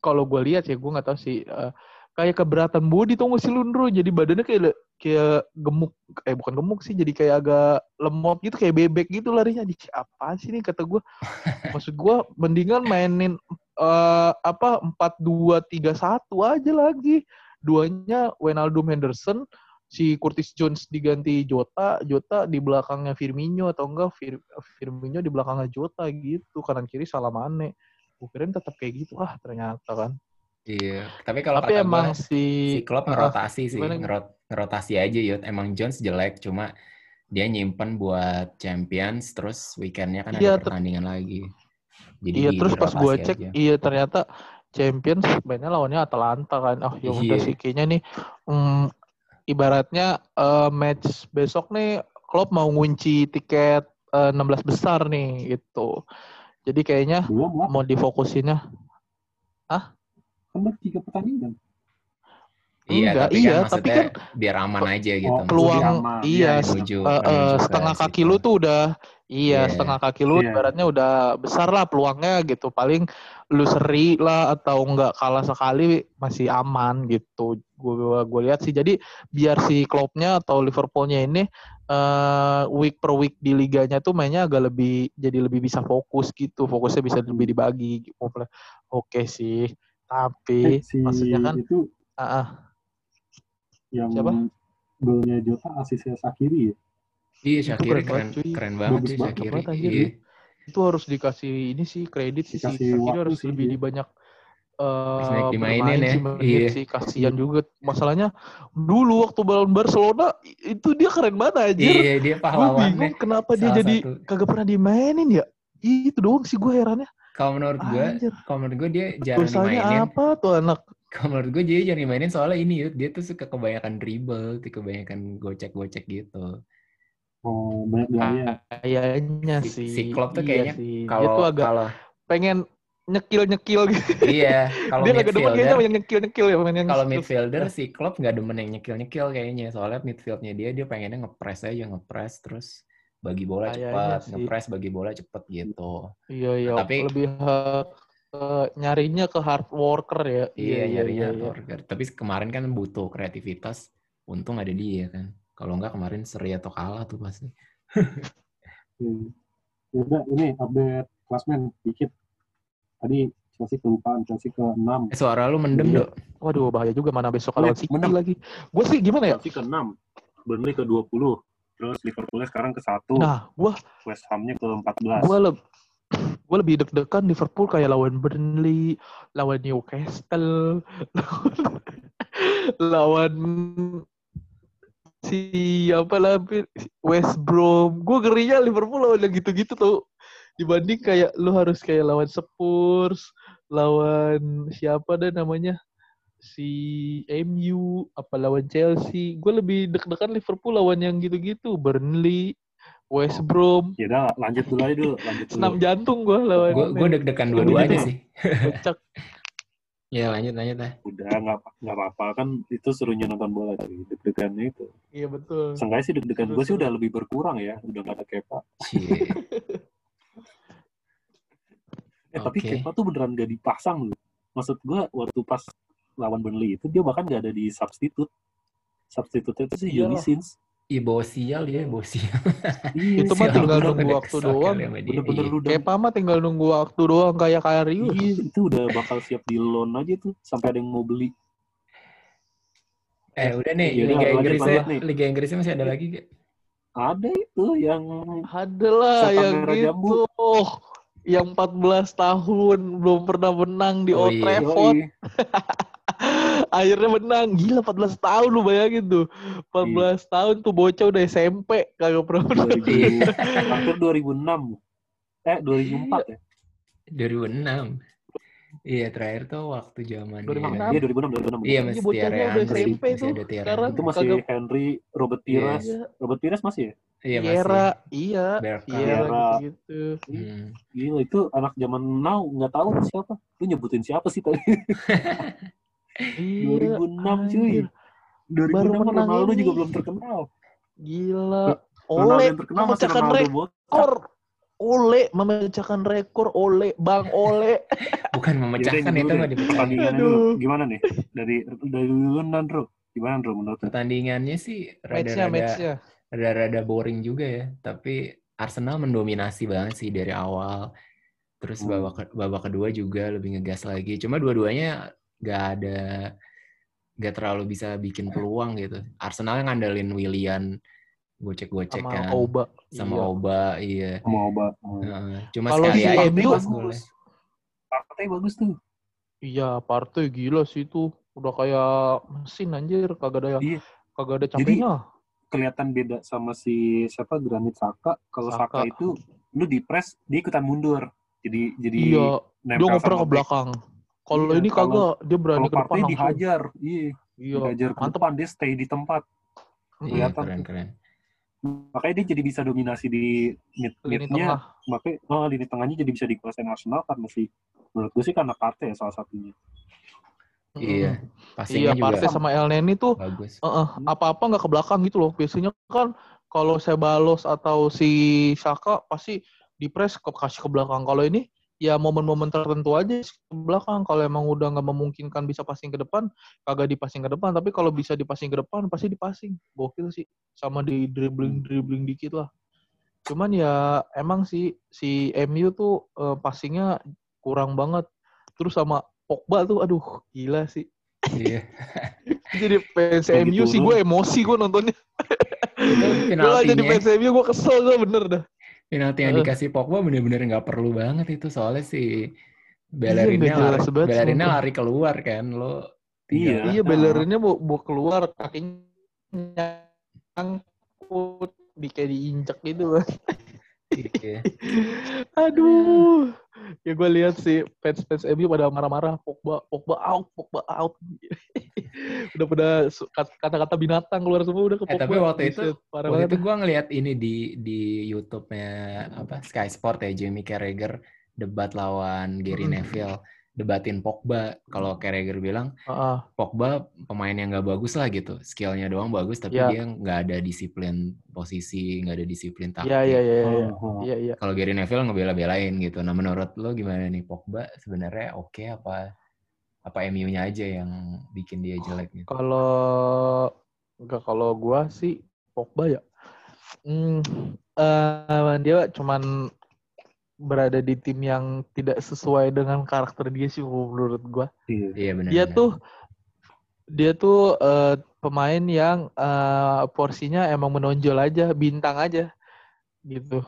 Speaker 3: kalau gue lihat ya gue nggak tahu sih eh, kayak keberatan body tuh sih Lundro jadi badannya kayak le- kayak gemuk eh bukan gemuk sih jadi kayak agak lemot gitu kayak bebek gitu larinya. Di apa sih nih kata gue [LAUGHS] maksud gue mendingan mainin eh, apa empat dua tiga satu aja lagi. Duanya Wijnaldum Henderson si Curtis Jones diganti Jota Jota di belakangnya Firmino atau enggak Fir- Firmino di belakangnya Jota gitu kanan kiri salah Mane. Gue kirain tetap kayak gitu. Ah ternyata kan
Speaker 2: iya tapi kalau
Speaker 3: tapi
Speaker 2: kata
Speaker 3: emang
Speaker 2: gua,
Speaker 3: si
Speaker 2: si Klopp
Speaker 3: Ah,
Speaker 2: ngerotasi sih,
Speaker 3: gimana?
Speaker 2: ngerot ngerotasi aja Yud. Emang Jones jelek, cuma dia nyimpen buat Champions, terus weekendnya kan
Speaker 3: Iya,
Speaker 2: ada pertandingan lagi. Jadi
Speaker 3: iya terus pas gue cek
Speaker 2: aja.
Speaker 3: iya ternyata Champions mainnya lawannya Atalanta kan oh ya udah
Speaker 2: Iya.
Speaker 3: sih kayaknya nih mm, ibaratnya eh, match besok nih Klopp mau ngunci tiket eh, 16 besar nih gitu jadi kayaknya mau difokusinnya
Speaker 1: Baru tiga pertandingan.
Speaker 2: Iya,
Speaker 3: Enggak,
Speaker 2: tapi
Speaker 3: iya,
Speaker 2: kan
Speaker 3: tapi kan
Speaker 2: biar aman aja gitu.
Speaker 1: Oh,
Speaker 3: peluang
Speaker 1: aman.
Speaker 3: iya
Speaker 1: Iya,
Speaker 3: se-
Speaker 2: menuju, menuju ke
Speaker 3: setengah kaki
Speaker 2: situ.
Speaker 3: lu tuh udah iya
Speaker 2: Iya.
Speaker 3: setengah kaki lu
Speaker 1: Iya.
Speaker 3: ibaratnya udah besar lah peluangnya gitu paling lu seri lah atau enggak kalah sekali masih aman gitu gue gue lihat sih jadi biar si Kloppnya atau Liverpoolnya ini eh, week per week di liganya tuh mainnya agak lebih jadi lebih bisa fokus gitu fokusnya bisa lebih dibagi oke sih tapi
Speaker 1: Eh, si
Speaker 3: maksudnya kan
Speaker 1: itu
Speaker 3: ah, ah,
Speaker 1: yang
Speaker 3: Siapa?
Speaker 1: golnya Jota asisnya Sakiri ya.
Speaker 2: Iya,
Speaker 3: Itu
Speaker 2: Shakiri
Speaker 3: keren
Speaker 2: keren,
Speaker 3: banget, cuy.
Speaker 2: keren banget sih
Speaker 1: banget,
Speaker 3: anjir,
Speaker 2: Iya.
Speaker 3: itu harus dikasih ini sih kredit sih si
Speaker 1: waktu
Speaker 3: harus
Speaker 1: sih
Speaker 3: lebih banyak
Speaker 2: Harus
Speaker 3: eh
Speaker 2: banyak dimainin
Speaker 3: bermain
Speaker 2: ya. Iya.
Speaker 3: sih kasihan juga masalahnya dulu waktu balon Barcelona itu dia keren banget aja
Speaker 2: Iya, dia
Speaker 3: gue
Speaker 2: pahlawannya.
Speaker 3: bingung kenapa dia jadi
Speaker 2: satu.
Speaker 3: kagak pernah dimainin ya itu doang sih gue herannya
Speaker 2: Kalau menurut gue, kalau menurut gue dia jarang
Speaker 3: dosanya
Speaker 2: dimainin.
Speaker 3: apa tuh anak?
Speaker 2: Kalau menurut gue dia jarang dimainin soalnya ini Yud, dia tuh suka kebanyakan dribble, tuh kebanyakan gocek-gocek gitu.
Speaker 1: Oh, banyak gaya.
Speaker 3: kayaknya
Speaker 2: Si-
Speaker 3: sih.
Speaker 2: si Klopp tuh
Speaker 3: iya
Speaker 2: kayaknya
Speaker 3: dia
Speaker 2: Kalau
Speaker 3: tuh agak
Speaker 2: kalau
Speaker 3: pengen nyekil nyekil gitu.
Speaker 2: Iya, kalau
Speaker 3: dia agak demen kayaknya yang nyekil nyekil ya yang
Speaker 2: kalau midfielder si Klopp nggak demen yang nyekil-nyekil kayaknya. Soalnya midfieldnya dia dia pengennya ngepres aja ngepres terus bagi bola
Speaker 3: Kayaknya
Speaker 2: cepat
Speaker 3: sih.
Speaker 2: ngepres bagi bola cepet gitu
Speaker 3: Iya iya.
Speaker 2: Tapi-
Speaker 3: lebih eh, nyarinya ke hard worker ya.
Speaker 2: iya nyarinya
Speaker 3: iya.
Speaker 2: Torger. tapi kemarin kan butuh kreativitas untung ada dia kan kalau nggak kemarin seri atau kalah tuh pasti [LAUGHS]
Speaker 1: Hmm. Ya udah, ini update klasmen dikit. Tadi Chelsea kelupaan, Chelsea ke 6.
Speaker 2: eh, suara lu mendem
Speaker 1: Iya.
Speaker 2: dok
Speaker 3: Waduh bahaya juga mana besok lawan City
Speaker 1: menang.
Speaker 3: lagi. Gue sih gimana ya?
Speaker 1: Chelsea ke 6. Burnley ke 20. Terus Liverpoolnya sekarang ke 1.
Speaker 3: Nah, gua
Speaker 1: West Ham-nya ke 14.
Speaker 3: gua lebih gue lebih deg-degan Liverpool kayak lawan Burnley, lawan Newcastle, lawan, [LAUGHS] lawan si apa lah West Brom. Gue ngerinya Liverpool lawan yang gitu-gitu tuh. Dibanding kayak lu harus kayak lawan Spurs, lawan siapa deh namanya si MU, apa lawan Chelsea. Gue lebih deg-degan Liverpool lawan yang gitu-gitu, Burnley, West Brom.
Speaker 1: Ya udah lanjut dulu aja dulu, lanjut dulu.
Speaker 3: Senam jantung gue lawan.
Speaker 2: Gue gue deg-degan dua-duanya sih.
Speaker 3: Kocak. [LAUGHS]
Speaker 2: Ya lanjut lanjut lah.
Speaker 1: Udah nggak nggak apa-apa kan itu serunya nonton bola tadi deg-degannya itu.
Speaker 3: Iya betul.
Speaker 1: Seenggaknya sih deg-degan gue sih udah lebih berkurang ya, udah gak ada Kepa. [LAUGHS] Eh tapi
Speaker 2: Oke.
Speaker 1: Kepa tuh beneran gak dipasang loh. Maksud gue waktu pas lawan Burnley itu dia bahkan gak ada di substitute. Substitute itu sih Johnny
Speaker 3: Iyalah.
Speaker 1: Sins.
Speaker 2: Bawa sial dia, bawa sial.
Speaker 1: Iya,
Speaker 3: Itu mah tinggal nunggu waktu doang.
Speaker 2: dia.
Speaker 1: Bener-bener
Speaker 2: Iya.
Speaker 1: lu udah
Speaker 3: Kepa mah tinggal nunggu waktu doang kayak Karius.
Speaker 1: Iya, itu udah bakal siap di loan aja tuh sampai ada yang mau beli.
Speaker 2: Eh udah nih,
Speaker 1: Yaudah,
Speaker 2: Liga Inggrisnya. Liga Inggrisnya masih ada lagi gak?
Speaker 1: Ada itu yang
Speaker 3: Ada lah yang gitu. Oh, yang 14 tahun belum pernah menang di
Speaker 2: Oh
Speaker 3: Old
Speaker 2: iya.
Speaker 3: Trafford. [LAUGHS] Akhirnya menang. Gila 14 tahun lu bayangin tuh. 14 tahun tuh bocah udah SMP kagak pernah.
Speaker 1: 2000, [LAUGHS] hampir 2006. Eh, 2004 ya?
Speaker 2: 2006. Iya terakhir tuh waktu zaman
Speaker 3: 2006.
Speaker 1: Iya, 2006, 2006.
Speaker 2: Iya
Speaker 3: Iya,
Speaker 2: masih
Speaker 3: bocahnya
Speaker 2: Thierry
Speaker 3: udah
Speaker 2: Henry,
Speaker 3: SMP
Speaker 2: masih
Speaker 3: tuh.
Speaker 2: ada Thierry
Speaker 3: Sekarang.
Speaker 1: Itu masih
Speaker 3: Kagak-
Speaker 1: Henry, Robert
Speaker 2: Iya.
Speaker 1: Pires.
Speaker 3: Iya.
Speaker 1: Robert Pires masih ya?
Speaker 2: Iya masih.
Speaker 3: Viera, iya.
Speaker 2: Berkan.
Speaker 3: Viera
Speaker 1: Viera.
Speaker 3: gitu.
Speaker 2: Hmm.
Speaker 1: Gila, itu anak zaman now nggak tahu siapa. Lu nyebutin siapa sih tadi? [LAUGHS]
Speaker 3: Iya.
Speaker 1: 2006 cuy.
Speaker 3: anjir.
Speaker 1: 2006
Speaker 3: Baru
Speaker 1: kan
Speaker 3: menang
Speaker 1: Ronaldo
Speaker 3: ini.
Speaker 1: juga belum terkenal.
Speaker 3: Gila.
Speaker 1: Masih
Speaker 3: memecahkan rekor. Ole memecahkan rekor Ole, Bang Ole. [LAUGHS]
Speaker 2: Bukan memecahkan itu mah
Speaker 1: dulu. Gimana nih? Dari dari dulu Nandro. Gimana Nandro menurut?
Speaker 2: Pertandingannya sih rada-rada rada-rada boring juga ya. Tapi Arsenal mendominasi banget sih dari awal. Terus
Speaker 1: Hmm.
Speaker 2: babak ke- babak kedua juga lebih ngegas lagi. Cuma dua-duanya gak ada gak terlalu bisa bikin peluang gitu. Arsenal ngandalin Willian gocek-gocek
Speaker 3: sama
Speaker 2: kan.
Speaker 3: Oba.
Speaker 2: Sama
Speaker 3: Iya.
Speaker 2: Oba, iya.
Speaker 1: Mau obat.
Speaker 2: Heeh. Cuma
Speaker 3: Kalau
Speaker 2: sekali
Speaker 3: si
Speaker 2: aja pas golnya.
Speaker 1: Partai bagus tuh.
Speaker 3: Iya, partai gila sih itu. Udah kayak mesin anjir, kagak ada
Speaker 1: Iya.
Speaker 3: kagak ada
Speaker 1: Jadi,
Speaker 3: capeknya.
Speaker 1: kelihatan beda sama si siapa Granit Saka. Kalau
Speaker 3: Saka.
Speaker 1: Saka itu lu di press dia ikutan mundur. Jadi jadi
Speaker 3: Iya, dia nggak
Speaker 1: sama
Speaker 3: ke belakang. Kalau
Speaker 1: Iya,
Speaker 3: ini
Speaker 1: kalau-
Speaker 3: kagak, dia berani ke depan
Speaker 1: partai
Speaker 3: langsung.
Speaker 1: dihajar, iya,
Speaker 3: Iya,
Speaker 1: dihajar ke
Speaker 3: mantep.
Speaker 1: depan dia stay di tempat.
Speaker 2: Iya,
Speaker 1: tuh.
Speaker 2: keren-keren.
Speaker 1: Makanya dia jadi bisa dominasi di mid midnya. Makanya oh, lini tengahnya jadi bisa dikuasain Arsenal karena si menurut gue sih karena Partey ya salah satunya.
Speaker 2: Iya.
Speaker 3: Mm.
Speaker 2: Passingnya
Speaker 3: Iya,
Speaker 2: juga
Speaker 3: Partey sama El Neni tuh
Speaker 2: bagus.
Speaker 3: eh, eh, apa-apa nggak ke belakang gitu loh. Biasanya kan kalau saya balos atau si Saka pasti di press ke kasih ke belakang. Kalau ini ya momen-momen tertentu aja ke belakang. Kalau emang udah nggak memungkinkan bisa passing ke depan, kagak dipassing ke depan. Tapi kalau bisa dipassing ke depan, pasti dipassing. Gokil sih. Sama di dribbling-dribbling dikit lah. Cuman ya emang sih si MU tuh eh, passingnya kurang banget. Terus sama Pogba tuh, aduh gila sih.
Speaker 2: Iya. [LAUGHS]
Speaker 3: Jadi fans MU sih gue emosi gue nontonnya.
Speaker 2: Itu
Speaker 3: Gue jadi fans MU gue kesel gue bener dah.
Speaker 2: Penalti yang dikasih Pogba bener-bener nggak perlu banget itu soalnya si
Speaker 3: Iya,
Speaker 2: Bellerinnya
Speaker 3: jelas
Speaker 2: lari, Bellerinnya lari keluar kan lo.
Speaker 1: Iya.
Speaker 3: Iya Bellerinnya mau, mau keluar kakinya nyangkut di kayak diinjak gitu. [LAUGHS]
Speaker 2: Iya. [LAUGHS]
Speaker 3: Aduh. Ya gue lihat sih fans-fans MU pada marah-marah Pogba, Pogba out, Pogba out. [LAUGHS] udah pada kata-kata binatang keluar semua udah ke
Speaker 2: Eh,
Speaker 3: Pogba.
Speaker 2: tapi waktu itu-
Speaker 3: parah
Speaker 2: Waktu
Speaker 3: banget.
Speaker 2: itu gue ngeliat ini di di YouTube-nya apa Sky Sport ya Jamie Carragher debat lawan Gary
Speaker 3: Mm.
Speaker 2: Neville debatin Pogba. Kalau Carragher bilang
Speaker 3: Heeh.
Speaker 2: Pogba pemain yang nggak bagus lah gitu, skillnya doang bagus tapi
Speaker 3: Ya.
Speaker 2: dia nggak ada disiplin posisi, nggak ada disiplin taktik.
Speaker 3: Iya iya iya iya.
Speaker 1: Oh,
Speaker 3: Iya iya.
Speaker 2: Kalau Gary Neville ngebela-belain gitu. Nah menurut lo gimana nih Pogba sebenarnya oke apa apa MU-nya aja yang bikin dia jelek gitu?
Speaker 3: Kalau enggak kalau gua sih Pogba ya. Hmm, eh, dia cuman berada di tim yang tidak sesuai dengan karakter dia sih menurut gua.
Speaker 1: Iya.
Speaker 2: Iya benar.
Speaker 3: Dia
Speaker 2: benar.
Speaker 3: tuh dia tuh eh, pemain yang eh, porsinya emang menonjol aja, bintang aja gitu.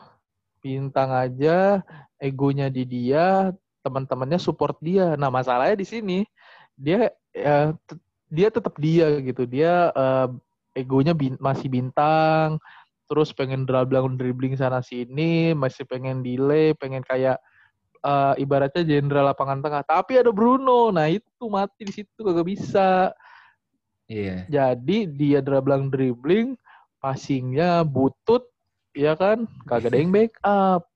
Speaker 3: Bintang aja, egonya di dia, teman-temannya support dia. Nah, masalahnya di sini dia eh, te- dia tetap dia gitu. Dia eh, egonya bin- masih bintang, terus pengen dribbling dribbling sana sini, masih pengen delay, pengen kayak eh, ibaratnya jenderal lapangan tengah. Tapi ada Bruno, nah itu mati di situ kagak bisa.
Speaker 2: Iya.
Speaker 3: Jadi dia dribbling dribbling, passingnya butut, ya kan? Kagak ada yang backup. [LAUGHS]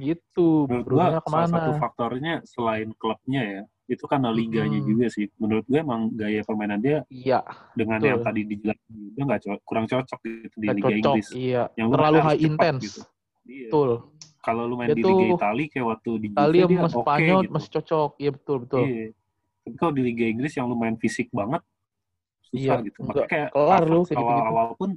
Speaker 3: Gitu. Bruno
Speaker 1: salah satu
Speaker 3: ke mana?
Speaker 1: faktornya selain klubnya ya, itu karena liganya
Speaker 3: Mm-mm.
Speaker 1: juga sih. Menurut gue emang gaya permainan dia
Speaker 3: Iya,
Speaker 1: dengan
Speaker 3: Betul.
Speaker 1: yang tadi dijelasin juga nggak co- kurang cocok gitu di Liga
Speaker 3: cocok.
Speaker 1: Inggris.
Speaker 3: Iya,
Speaker 1: Yang lu
Speaker 3: terlalu high intense.
Speaker 1: gitu. Iya.
Speaker 3: Betul.
Speaker 1: Kalau lu main
Speaker 3: Dia
Speaker 1: di Liga Italia kayak waktu di
Speaker 3: Italia
Speaker 1: dia
Speaker 3: sama
Speaker 1: oke
Speaker 3: Spanyol
Speaker 1: gitu.
Speaker 3: masih cocok. Iya betul betul.
Speaker 1: Iya. Tapi kalau di Liga Inggris yang lu main fisik banget susah
Speaker 3: Iya,
Speaker 1: gitu. Makanya kayak
Speaker 3: kelar lu
Speaker 1: Havertz
Speaker 3: kayak gitu-gitu.
Speaker 1: awal-awal pun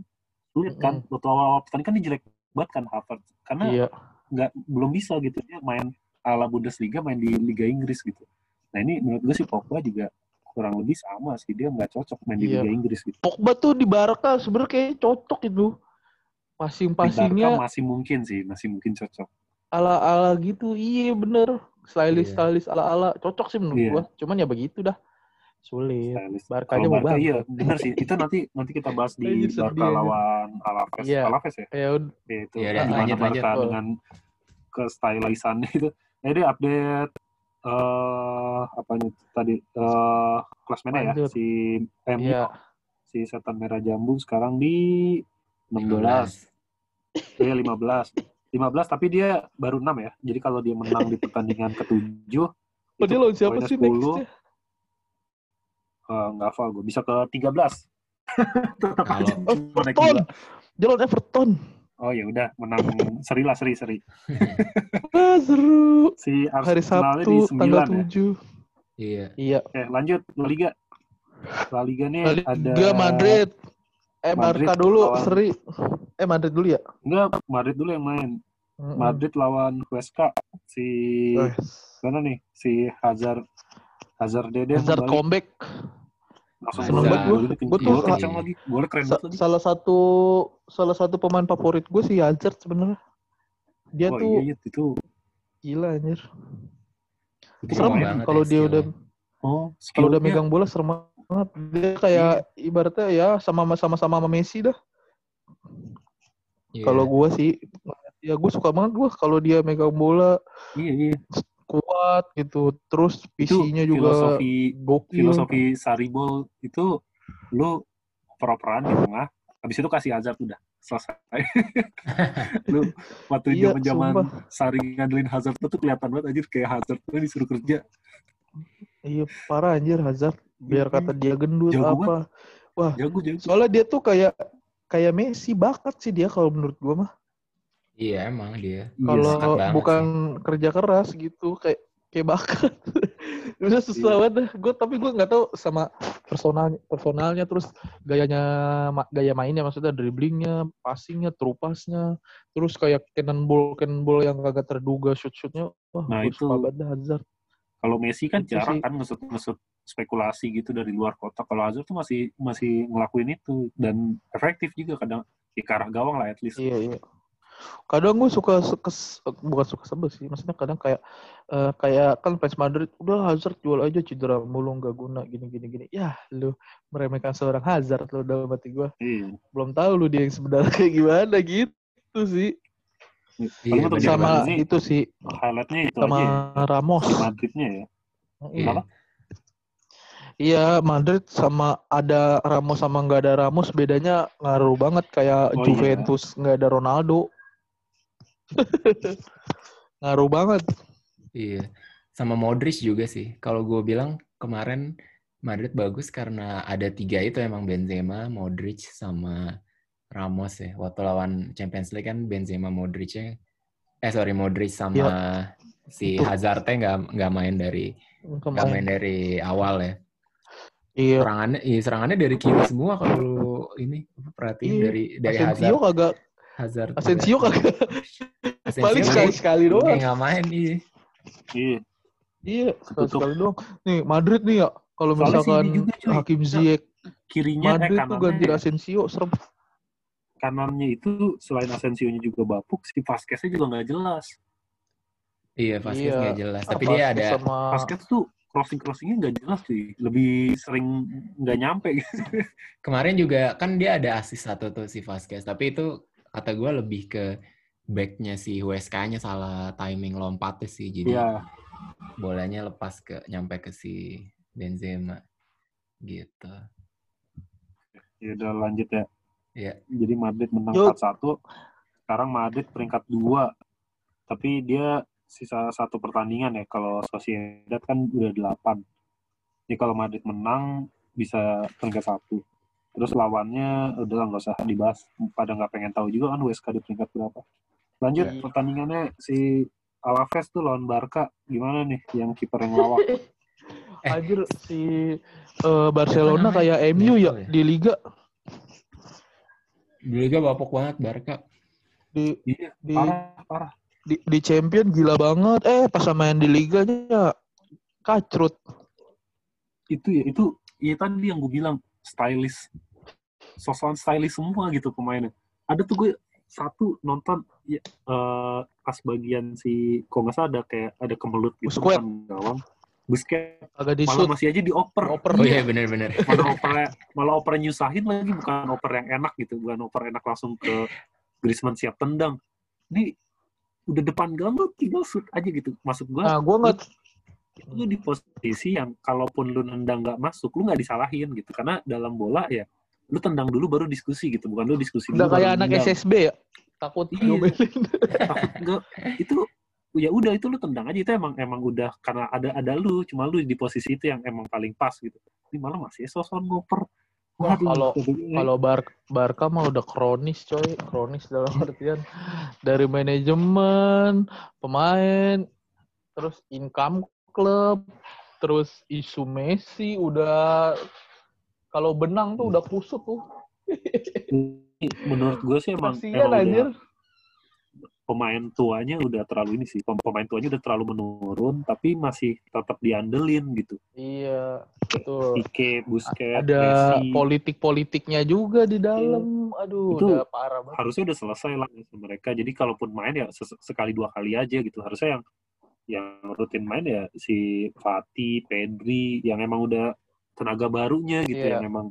Speaker 1: sulit kan.
Speaker 3: Mm-mm.
Speaker 1: Waktu awal-awal pertandingan dia jelek banget kan Havertz. Karena
Speaker 3: Iya,
Speaker 1: nggak belum bisa gitu dia main ala Bundesliga main di Liga Inggris gitu. Nah ini menurut gue sih Pogba juga kurang lebih sama sih dia nggak cocok main di
Speaker 3: Iya.
Speaker 1: Liga Inggris gitu.
Speaker 3: Pogba tuh di Barca sebenarnya kayak cocok itu.
Speaker 1: Barca
Speaker 3: Passing-passingnya
Speaker 1: masih mungkin sih, masih mungkin cocok.
Speaker 3: ala-ala gitu. Iya bener. Stylish
Speaker 2: Iya.
Speaker 3: stylish ala-ala cocok sih menurut
Speaker 1: Iya.
Speaker 3: gua. Cuman ya begitu dah. Sulit.
Speaker 1: Stylist.
Speaker 3: Barkanya mau
Speaker 1: Barca iya bener sih. Itu nanti nanti kita bahas di Barca lawan Alaves.
Speaker 3: Iya.
Speaker 1: Alaves ya?
Speaker 3: Ya udah.
Speaker 1: Ya, itu
Speaker 2: Iya,
Speaker 3: udah,
Speaker 1: gimana
Speaker 2: lanjut,
Speaker 1: Barca
Speaker 3: lanjut.
Speaker 1: dengan ke stylisannya itu. Nah, ini update eh apa nih tadi eh klasmennya ya
Speaker 3: Lanjut.
Speaker 1: si MU
Speaker 3: Iya.
Speaker 1: si setan merah jambu sekarang di 16 ya 15 15 tapi dia baru 6 ya jadi kalau dia menang di pertandingan ke-7
Speaker 3: Oh, dia lawan siapa sih
Speaker 1: 10,
Speaker 3: nextnya?
Speaker 1: eh, nggak hafal gue bisa ke 13 [LAUGHS] tetap aja
Speaker 3: Oh, Everton. Dia lawan Everton.
Speaker 1: Oh ya udah menang seri lah seri seri [LAUGHS]
Speaker 3: Ah, seru.
Speaker 1: si
Speaker 3: Hari
Speaker 1: Arsenalnya
Speaker 3: Sabtu
Speaker 1: di
Speaker 3: tanggal
Speaker 1: 9 ya
Speaker 3: 7.
Speaker 2: Iya.
Speaker 3: Iya.
Speaker 1: Oke, lanjut La Liga. La Liga nih
Speaker 3: La
Speaker 1: ada
Speaker 3: Liga Madrid. Eh,
Speaker 1: Madrid
Speaker 3: Barca dulu,
Speaker 1: lawan-
Speaker 3: seri. Eh, Madrid dulu ya?
Speaker 1: Enggak, Madrid dulu yang main.
Speaker 3: Mm-mm.
Speaker 1: Madrid lawan Huesca. Si
Speaker 3: Eh,
Speaker 1: mana nih? Si Hazard Hazard Deden
Speaker 3: Hazard
Speaker 1: balik.
Speaker 3: comeback.
Speaker 1: Langsung
Speaker 2: Seneng banget
Speaker 1: kenceng-
Speaker 3: Gua tuh-
Speaker 1: lagi. Keren banget lagi.
Speaker 3: salah satu salah satu pemain favorit gue sih Hazard sebenarnya. Dia
Speaker 1: Oh
Speaker 3: tuh
Speaker 1: iya, iya, itu.
Speaker 3: gila anjir.
Speaker 1: Itu
Speaker 3: Serem
Speaker 2: banget
Speaker 3: kalau
Speaker 2: ya
Speaker 3: dia udah
Speaker 1: Oh,
Speaker 3: kalau udah megang bola serem banget. Dia kayak ibaratnya ya sama sama sama sama Messi dah.
Speaker 2: Iya.
Speaker 3: Kalau gue sih ya gue suka banget gue kalau dia megang bola
Speaker 1: Iya, iya.
Speaker 3: Kuat gitu. Terus visinya juga
Speaker 1: filosofi
Speaker 3: gokil.
Speaker 1: filosofi Saribol itu lu oper-operan di tengah, habis itu kasih Hazard udah selesai. [LAUGHS] lu waktu
Speaker 3: Iya,
Speaker 1: zaman-zaman
Speaker 3: sumpah.
Speaker 1: Sari ngandelin Hazard tuh kelihatan banget anjir kayak Hazard tuh disuruh kerja.
Speaker 3: Iya parah anjir Hazard. Biar kata dia gendut
Speaker 1: Jago
Speaker 3: apa.
Speaker 1: Jago jago.
Speaker 3: Soalnya dia tuh kayak kayak Messi bakat sih dia kalau menurut gue mah.
Speaker 2: Iya emang dia.
Speaker 1: Iya,
Speaker 3: Kalau bukan kerja keras gitu kayak kayak bakat. [LAUGHS] Udah susah
Speaker 1: Iya.
Speaker 3: banget dah. Gue tapi gue nggak tahu sama personalnya personalnya terus gayanya ma- gaya mainnya maksudnya dribblingnya, passingnya, true pass-nya, terus kayak cannonball cannonball yang kagak terduga shoot shootnya. Wah,
Speaker 1: Nah, itu-
Speaker 3: suka banget dah Hazard.
Speaker 1: Kalau Messi kan
Speaker 3: Itu
Speaker 1: jarang
Speaker 3: sih.
Speaker 1: kan ngesut-ngesut spekulasi gitu dari luar kota. Kalau Hazard tuh masih masih ngelakuin itu dan efektif juga kadang di ke arah gawang lah at least.
Speaker 3: Iya iya. Kadang gue suka suka bukan suka sebel sih, maksudnya kadang kayak eh, kayak kan fans Madrid udah Hazard jual aja cedera mulu nggak guna gini gini gini. Ya lu meremehkan seorang Hazard lu udah mati gue.
Speaker 1: Iya.
Speaker 3: Belum tahu lu dia yang sebenarnya kayak gimana gitu sih.
Speaker 2: Iya,
Speaker 3: Sama
Speaker 1: ini
Speaker 3: itu sih
Speaker 1: highlightnya itu
Speaker 3: sama
Speaker 1: aja ya.
Speaker 3: Ramos.
Speaker 1: Madridnya ya.
Speaker 2: Iya.
Speaker 3: Iya Madrid sama ada Ramos sama nggak ada Ramos bedanya ngaruh banget kayak
Speaker 1: Oh, iya.
Speaker 3: Juventus nggak ada Ronaldo. [LAUGHS] ngaruh banget.
Speaker 2: Iya. Sama Modric juga sih. Kalau gue bilang kemarin Madrid bagus karena ada tiga itu emang Benzema, Modric, sama Ramos ya. Waktu lawan Champions League kan Benzema, Modric-nya eh sorry Modric sama si
Speaker 3: Itu.
Speaker 2: Hazard-nya nggak nggak main dari nggak main dari awal ya.
Speaker 3: Iya.
Speaker 2: Serangannya iya, serangannya dari kiri semua kalau ini perhatiin
Speaker 3: Iya.
Speaker 2: dari dari
Speaker 3: Asensio
Speaker 2: Hazard.
Speaker 3: kagak
Speaker 2: Hazard
Speaker 3: Asensio kagak
Speaker 2: Asensio
Speaker 3: paling
Speaker 2: kayak-
Speaker 3: sekali sekali doang.
Speaker 2: kayak nggak main iya.
Speaker 1: Iya.
Speaker 3: Iya, sekali
Speaker 1: Tutup.
Speaker 3: sekali doang. Nih Madrid nih ya, Kalau misalkan
Speaker 1: juga.
Speaker 3: Hakim Ziyech
Speaker 1: Kirinya eh
Speaker 3: Madrid tuh ganti Asensio serem.
Speaker 1: kanannya itu selain Asensio-nya juga bapuk, si Vasquez-nya juga nggak jelas.
Speaker 2: Iya, Vasquez
Speaker 3: Iya.
Speaker 2: nggak jelas. Tapi
Speaker 3: Apa,
Speaker 2: dia ada
Speaker 3: sama
Speaker 1: Vasquez tuh crossing crossingnya nggak jelas cuy, lebih sering nggak nyampe gitu. [LAUGHS]
Speaker 2: kemarin juga kan dia ada asis satu tuh si Vasquez. Tapi itu kata gue lebih ke backnya si WSK-nya salah timing lompatnya sih. Jadi
Speaker 1: Iya,
Speaker 2: bolanya lepas ke nyampe ke si Benzema gitu.
Speaker 1: ya udah lanjut ya.
Speaker 2: Iya.
Speaker 1: Jadi Madrid menang
Speaker 3: Yuk.
Speaker 1: 4-1. Sekarang Madrid peringkat 2. Tapi dia sisa satu pertandingan ya. Kalau Sociedad kan udah 8. Jadi kalau Madrid menang bisa peringkat 1. Terus lawannya udah lah nggak usah dibahas. Pada nggak pengen tahu juga kan USK di peringkat berapa. Lanjut
Speaker 3: Iya.
Speaker 1: pertandingannya si Alaves tuh lawan Barca. Gimana nih yang kiper yang lawak? [LAUGHS]
Speaker 2: Eh.
Speaker 3: Anjir si eh, Barcelona kayak MU ya
Speaker 2: ya?
Speaker 3: di liga
Speaker 2: Di Liga bapuk banget Barca.
Speaker 3: di
Speaker 1: Iya,
Speaker 3: di
Speaker 1: parah, parah.
Speaker 3: di, di champion gila banget. Eh pas main di liganya kacrut.
Speaker 1: itu ya itu ya tadi yang gue bilang stylish. Sosokan stylish semua gitu pemainnya. Ada tuh gue satu nonton ya, eh, pas bagian si kok nggak salah ada kayak ada kemelut gitu
Speaker 3: Busquets.
Speaker 1: depan gawang. Busquets.
Speaker 3: Agak di
Speaker 1: malah masih aja dioper
Speaker 3: Dioper.
Speaker 2: Oh iya. Bener-bener. [LAUGHS]
Speaker 1: malah oper malah oper nyusahin lagi bukan oper yang enak gitu. Bukan oper enak langsung ke Griezmann siap tendang. Ini udah depan gawang tinggal shoot aja gitu. Maksud gue
Speaker 3: Nah, gue nggak
Speaker 1: lu di posisi yang kalaupun lu nendang nggak masuk lu nggak disalahin gitu. Karena dalam bola ya lu tendang dulu baru diskusi gitu. Bukan lu diskusi
Speaker 3: udah
Speaker 1: dulu
Speaker 3: kayak anak
Speaker 1: nendang.
Speaker 3: SSB ya. Takut
Speaker 1: Iya. Takut nggak. Itu ya udah itu lu tendang aja. Itu emang emang udah karena ada ada lu. Cuma lu di posisi itu yang emang paling pas gitu. Ini malah masih sosokan ngoper.
Speaker 3: Kalau-
Speaker 1: gitu.
Speaker 3: Kalau Bar Barca mah udah kronis coy, kronis dalam artian dari manajemen, pemain, terus income klub, terus isu Messi udah kalau benang tuh udah kusut tuh.
Speaker 1: menurut gue sih emang,
Speaker 3: Kasian
Speaker 1: emang udah- pemain tuanya udah terlalu ini sih pem- pemain tuanya udah terlalu menurun tapi masih tetap diandelin gitu
Speaker 3: Iya, betul.
Speaker 1: Pique, Busquets,
Speaker 3: Ada
Speaker 1: Messi
Speaker 3: politik-politiknya juga di dalam. Aduh,
Speaker 1: Itu
Speaker 3: udah parah banget.
Speaker 1: harusnya udah selesai lah mereka. Jadi kalaupun main ya sekali dua kali aja gitu. Harusnya yang yang rutin main ya si Fati, Pedri yang emang udah tenaga barunya gitu
Speaker 3: Iya.
Speaker 1: yang emang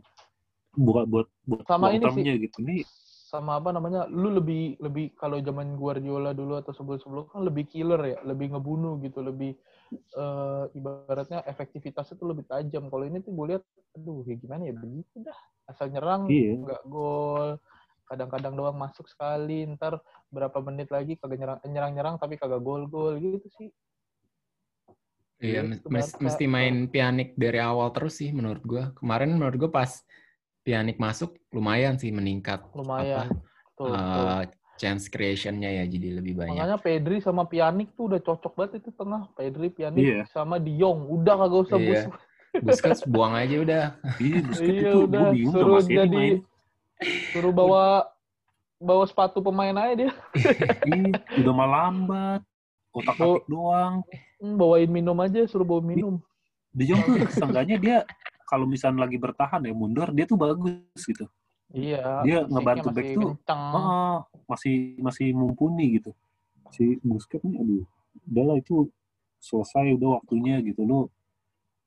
Speaker 1: buat buat buat
Speaker 3: Sama ini
Speaker 1: term-nya gitu. Ini
Speaker 3: sama apa namanya lu lebih lebih kalau zaman Guardiola dulu atau sebelum sebelum kan lebih killer ya lebih ngebunuh gitu lebih eh, ibaratnya efektivitasnya tuh lebih tajam kalau ini tuh gue lihat aduh ya gimana ya begitu dah asal nyerang
Speaker 1: Iya.
Speaker 3: nggak gol kadang-kadang doang masuk sekali ntar berapa menit lagi kagak nyerang nyerang nyerang tapi kagak gol gol gitu sih
Speaker 2: Iya,
Speaker 3: Barca.
Speaker 2: mesti main pianik dari awal terus sih menurut gua. Kemarin menurut gua pas pianik masuk lumayan sih meningkat
Speaker 3: lumayan tuh, tuh.
Speaker 2: uh, chance creation-nya ya jadi lebih banyak.
Speaker 3: makanya Pedri sama Pjanic tuh udah cocok banget itu tengah Pedri Pjanic
Speaker 1: Iya.
Speaker 3: sama De Jong udah kagak usah
Speaker 2: Iya.
Speaker 3: bus
Speaker 2: Busquets buang aja udah. [LAUGHS]
Speaker 1: iya Busquets
Speaker 3: Iya
Speaker 1: itu
Speaker 3: udah
Speaker 1: gue bingung
Speaker 3: suruh jadi
Speaker 1: main.
Speaker 3: suruh bawa bawa sepatu pemain aja dia [LAUGHS]
Speaker 1: Iya, udah malah lambat. Otak atik doang.
Speaker 3: Hmm, bawain minum aja suruh bawa minum
Speaker 1: De Jong seenggaknya dia kalau misalnya lagi bertahan ya mundur dia tuh bagus gitu.
Speaker 3: iya
Speaker 1: Dia ngebantu back tuh. Ah, masih masih mumpuni gitu. Si Busquets nih aduh, udahlah itu selesai udah waktunya gitu lo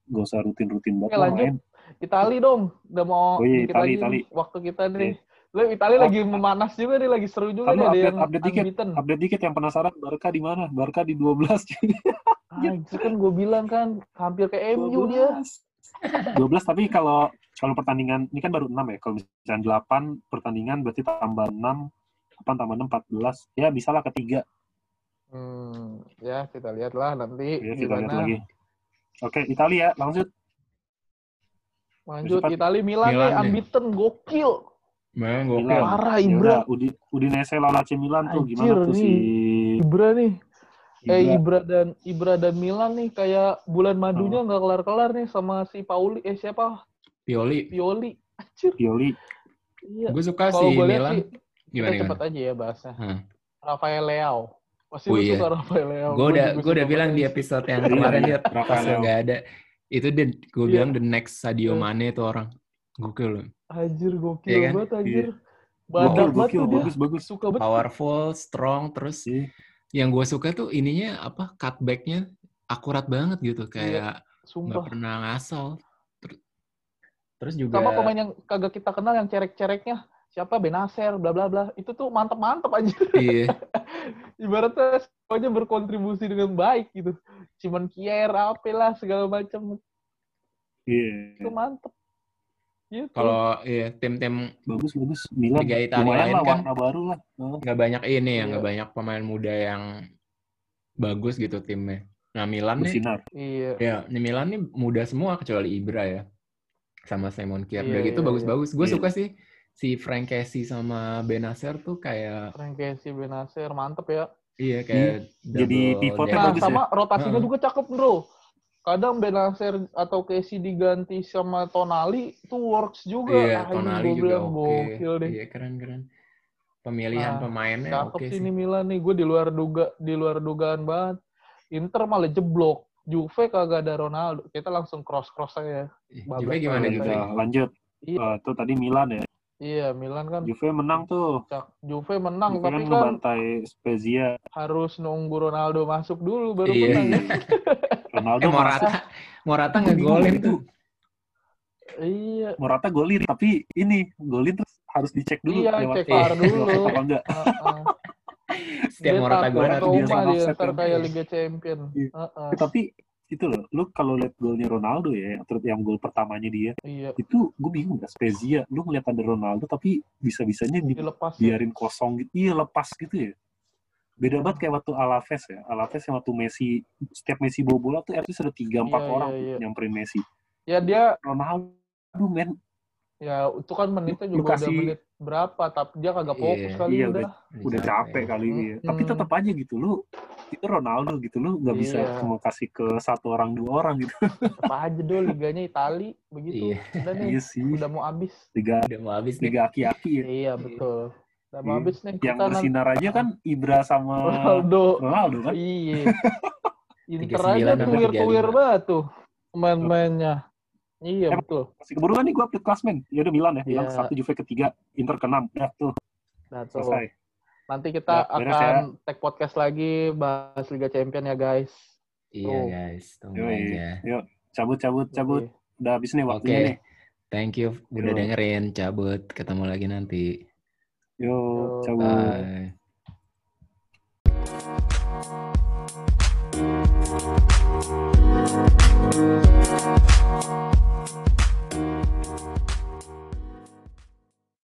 Speaker 1: gak usah rutin-rutin banget
Speaker 3: lanjut.
Speaker 1: main.
Speaker 3: Itali dong udah mau
Speaker 1: Oh iya, Itali,
Speaker 3: lagi
Speaker 1: Itali.
Speaker 3: waktu kita nih
Speaker 1: Oke.
Speaker 3: Lo Itali
Speaker 1: Oh.
Speaker 3: lagi memanas juga nih lagi seru juga nih ada
Speaker 1: update-
Speaker 3: yang
Speaker 1: update dikit.
Speaker 3: unbeaten
Speaker 1: Update dikit yang penasaran Barca di mana? Barca di 12. [LAUGHS]
Speaker 3: Anjir kan gue bilang kan hampir ke MU dia
Speaker 1: 12 tapi kalau kalau pertandingan ini kan baru 6 ya. Kalau misalnya 8 pertandingan berarti tambah 6 apa tambah 6 14. Ya bisa lah ketiga.
Speaker 3: hmm, ya kita lihat lah nanti
Speaker 1: Ya kita lihat
Speaker 3: gimana
Speaker 1: lagi. Oke, Italia lanjut.
Speaker 3: lanjut
Speaker 1: Cepat.
Speaker 3: Itali Milan,
Speaker 2: Milan
Speaker 3: nih
Speaker 2: nih.
Speaker 3: unbeaten gokil
Speaker 2: Memang gokil.
Speaker 3: parah
Speaker 1: Ya
Speaker 3: Ibra
Speaker 1: udah, Udi, Udinese lawan AC Milan tuh
Speaker 3: Anjir,
Speaker 1: gimana tuh
Speaker 3: nih.
Speaker 1: si
Speaker 3: Ibra nih Eh
Speaker 1: Ibra?
Speaker 3: Dan Ibra dan Milan nih kayak bulan
Speaker 1: Oh.
Speaker 3: madunya nggak kelar-kelar nih sama si Pauli eh siapa
Speaker 2: Pioli.
Speaker 3: Pioli. Anjir.
Speaker 1: Pioli.
Speaker 3: Iya.
Speaker 2: Gue suka
Speaker 3: Kalau
Speaker 2: sih
Speaker 3: gue lihat
Speaker 2: Milan.
Speaker 3: sih
Speaker 2: Gimana
Speaker 3: kita
Speaker 2: gimana?
Speaker 3: cepet aja ya bahasnya.
Speaker 2: Hmm.
Speaker 3: Rafael Leao. Pasti
Speaker 2: Oh iya.
Speaker 3: suka Rafael Leao.
Speaker 2: Gue udah gue udah bilang di episode yang kemarin
Speaker 1: iya.
Speaker 2: dia pas nggak ada. Itu dia, gue
Speaker 3: Iya.
Speaker 2: bilang the next Sadio
Speaker 3: Iya.
Speaker 2: Mane itu orang. Gokil loh.
Speaker 3: Anjir gokil
Speaker 2: Iya kan?
Speaker 3: banget anjir.
Speaker 1: Iya.
Speaker 3: Badak banget dia.
Speaker 1: bagus, bagus.
Speaker 3: Suka banget.
Speaker 2: Powerful, strong, terus
Speaker 1: Iya.
Speaker 2: Yang gue suka tuh ininya apa cutbacknya akurat banget gitu kayak nggak
Speaker 3: Sumpah.
Speaker 2: pernah ngasal. Ter- Terus juga
Speaker 3: Sama pemain yang kagak kita kenal yang cerek-cereknya. Siapa Benacer, bla bla bla. Itu tuh mantep-mantep aja.
Speaker 2: iya, [LAUGHS]
Speaker 3: Ibaratnya semuanya berkontribusi dengan baik gitu. Cuman kier, apa lah, segala macam.
Speaker 1: Iya.
Speaker 3: Itu mantep. Gitu.
Speaker 2: kalau iya tim-tim
Speaker 1: Bagus, bagus. Milan
Speaker 2: Liga Italia lain
Speaker 1: lah,
Speaker 2: kan.
Speaker 1: warna baru lah. Oh.
Speaker 2: nggak banyak ini ya,
Speaker 3: Iya.
Speaker 2: nggak banyak pemain muda yang bagus gitu timnya. Nah Milan nih,
Speaker 1: Bersinar.
Speaker 3: Iya.
Speaker 2: ya nih Milan nih muda semua kecuali Ibra ya, sama Simon Kier. Udah
Speaker 3: Iya,
Speaker 2: gitu
Speaker 3: iya,
Speaker 2: bagus-bagus. Gue
Speaker 1: Iya.
Speaker 2: suka sih si Frank Casey sama Benacer tuh kayak
Speaker 3: Frank Casey, Benacer, mantep ya.
Speaker 2: iya kayak
Speaker 1: Jadi pivotnya
Speaker 2: depth.
Speaker 3: Nah,
Speaker 1: bagus ya?
Speaker 3: sama rotasinya
Speaker 2: Heeh.
Speaker 3: juga cakep, bro. Kadang Benacer atau Casey diganti sama Tonali, itu works juga.
Speaker 2: Iya,
Speaker 3: Ah, ini
Speaker 2: Tonali juga
Speaker 3: bilang
Speaker 2: oke.
Speaker 3: Gokil deh.
Speaker 2: Iya, keren-keren. Pemilihan
Speaker 3: Nah,
Speaker 2: pemainnya oke
Speaker 3: sih
Speaker 2: sih.
Speaker 3: ini Milan nih, gue di luar duga, di luar dugaan banget. Inter malah jeblok. Juve kagak ada Ronaldo. Kita langsung cross-cross aja. Babak
Speaker 2: Juve gimana. Juve?
Speaker 1: Udah, lanjut.
Speaker 3: Iya.
Speaker 1: Eh, tuh tadi Milan ya.
Speaker 3: Iya, Milan kan
Speaker 1: Juve menang tuh.
Speaker 3: cak- Juve menang,
Speaker 1: Juve
Speaker 3: tapi
Speaker 1: kan
Speaker 3: kan
Speaker 1: Spezia.
Speaker 3: harus nunggu Ronaldo masuk dulu baru
Speaker 2: Iya.
Speaker 3: menang. [LAUGHS] [LAUGHS] ya.
Speaker 1: Ronaldo
Speaker 2: Eh
Speaker 1: masuk.
Speaker 2: Morata, Morata
Speaker 1: Gua bingung
Speaker 2: ngegolin
Speaker 1: itu.
Speaker 2: tuh.
Speaker 3: Iya.
Speaker 1: Morata golin, tapi ini golin terus harus dicek dulu
Speaker 3: Iya,
Speaker 1: lewat
Speaker 3: cek VAR [LAUGHS] dulu.
Speaker 1: lewat apa enggak. [LAUGHS]
Speaker 3: Heeh.
Speaker 2: Setiap
Speaker 3: Dia
Speaker 2: Morata golin harus
Speaker 1: dia sama
Speaker 3: dia
Speaker 1: offset kan.
Speaker 3: kayak Liga Champion.
Speaker 1: Iya.
Speaker 3: Heeh.
Speaker 1: Eh, tapi itu loh, lu kalau lihat golnya Ronaldo ya, terus yang gol pertamanya dia,
Speaker 3: Iya,
Speaker 1: itu gue bingung gak Spezia, lu ngeliat ada Ronaldo tapi bisa-bisanya
Speaker 3: dilepas ya.
Speaker 1: dibiarin kosong gitu, iya lepas gitu ya. Beda banget kayak waktu Alaves ya, Alaves yang waktu Messi, setiap Messi bawa bola tuh RT sudah tiga empat
Speaker 3: Iya,
Speaker 1: orang
Speaker 3: iya, iya.
Speaker 1: nyamperin Messi.
Speaker 3: Ya dia
Speaker 1: Ronaldo, men,
Speaker 3: ya itu kan menitnya
Speaker 1: Lu
Speaker 3: juga udah
Speaker 1: kasih-
Speaker 3: menit berapa tapi dia kagak
Speaker 2: Iya,
Speaker 3: fokus kali
Speaker 1: iya,
Speaker 3: udah.
Speaker 1: udah capek kali ini ya. Tapi
Speaker 3: Hmm.
Speaker 1: tetap aja gitu, lu itu Ronaldo gitu, lu nggak bisa
Speaker 3: Iya.
Speaker 1: cuma kasih ke satu orang dua orang gitu.
Speaker 3: Apa aja dulu liganya Itali begitu.
Speaker 2: Iya.
Speaker 3: Udah nih,
Speaker 1: iya sih,
Speaker 3: udah mau habis.
Speaker 1: liga
Speaker 2: Udah mau habis nih.
Speaker 1: liga aki-aki ya.
Speaker 3: Iya, betul. Udah mau
Speaker 1: Iya.
Speaker 3: habis nih
Speaker 1: Yang bersinar aja kan Ibra sama
Speaker 3: Ronaldo.
Speaker 1: Ronaldo kan.
Speaker 3: Iya. [LAUGHS] Inter
Speaker 2: 39
Speaker 3: aja tuwir-tuwir
Speaker 2: 35.
Speaker 3: banget tuh pemain-pemainnya. Iya,
Speaker 1: Em-
Speaker 3: betul.
Speaker 1: Masih keburu kan nih gue update klasmen. Ya udah Milan ya, Milan
Speaker 3: Iya.
Speaker 1: satu, Juve ketiga, Inter keenam. Udah tuh,
Speaker 3: Nah, tuh.
Speaker 1: selesai.
Speaker 3: Nanti kita
Speaker 1: Ya,
Speaker 3: akan tag podcast lagi bahas Liga Champion ya, guys.
Speaker 2: Iya
Speaker 3: Tuh.
Speaker 2: guys, tunggu
Speaker 1: Yoi.
Speaker 2: aja.
Speaker 1: Yuk, cabut, cabut, cabut.
Speaker 3: Oke.
Speaker 1: Udah habis nih
Speaker 2: Oke,
Speaker 1: waktunya nih.
Speaker 2: thank you udah dengerin. Cabut, ketemu lagi nanti.
Speaker 3: Yo
Speaker 1: cabut.
Speaker 2: Bye.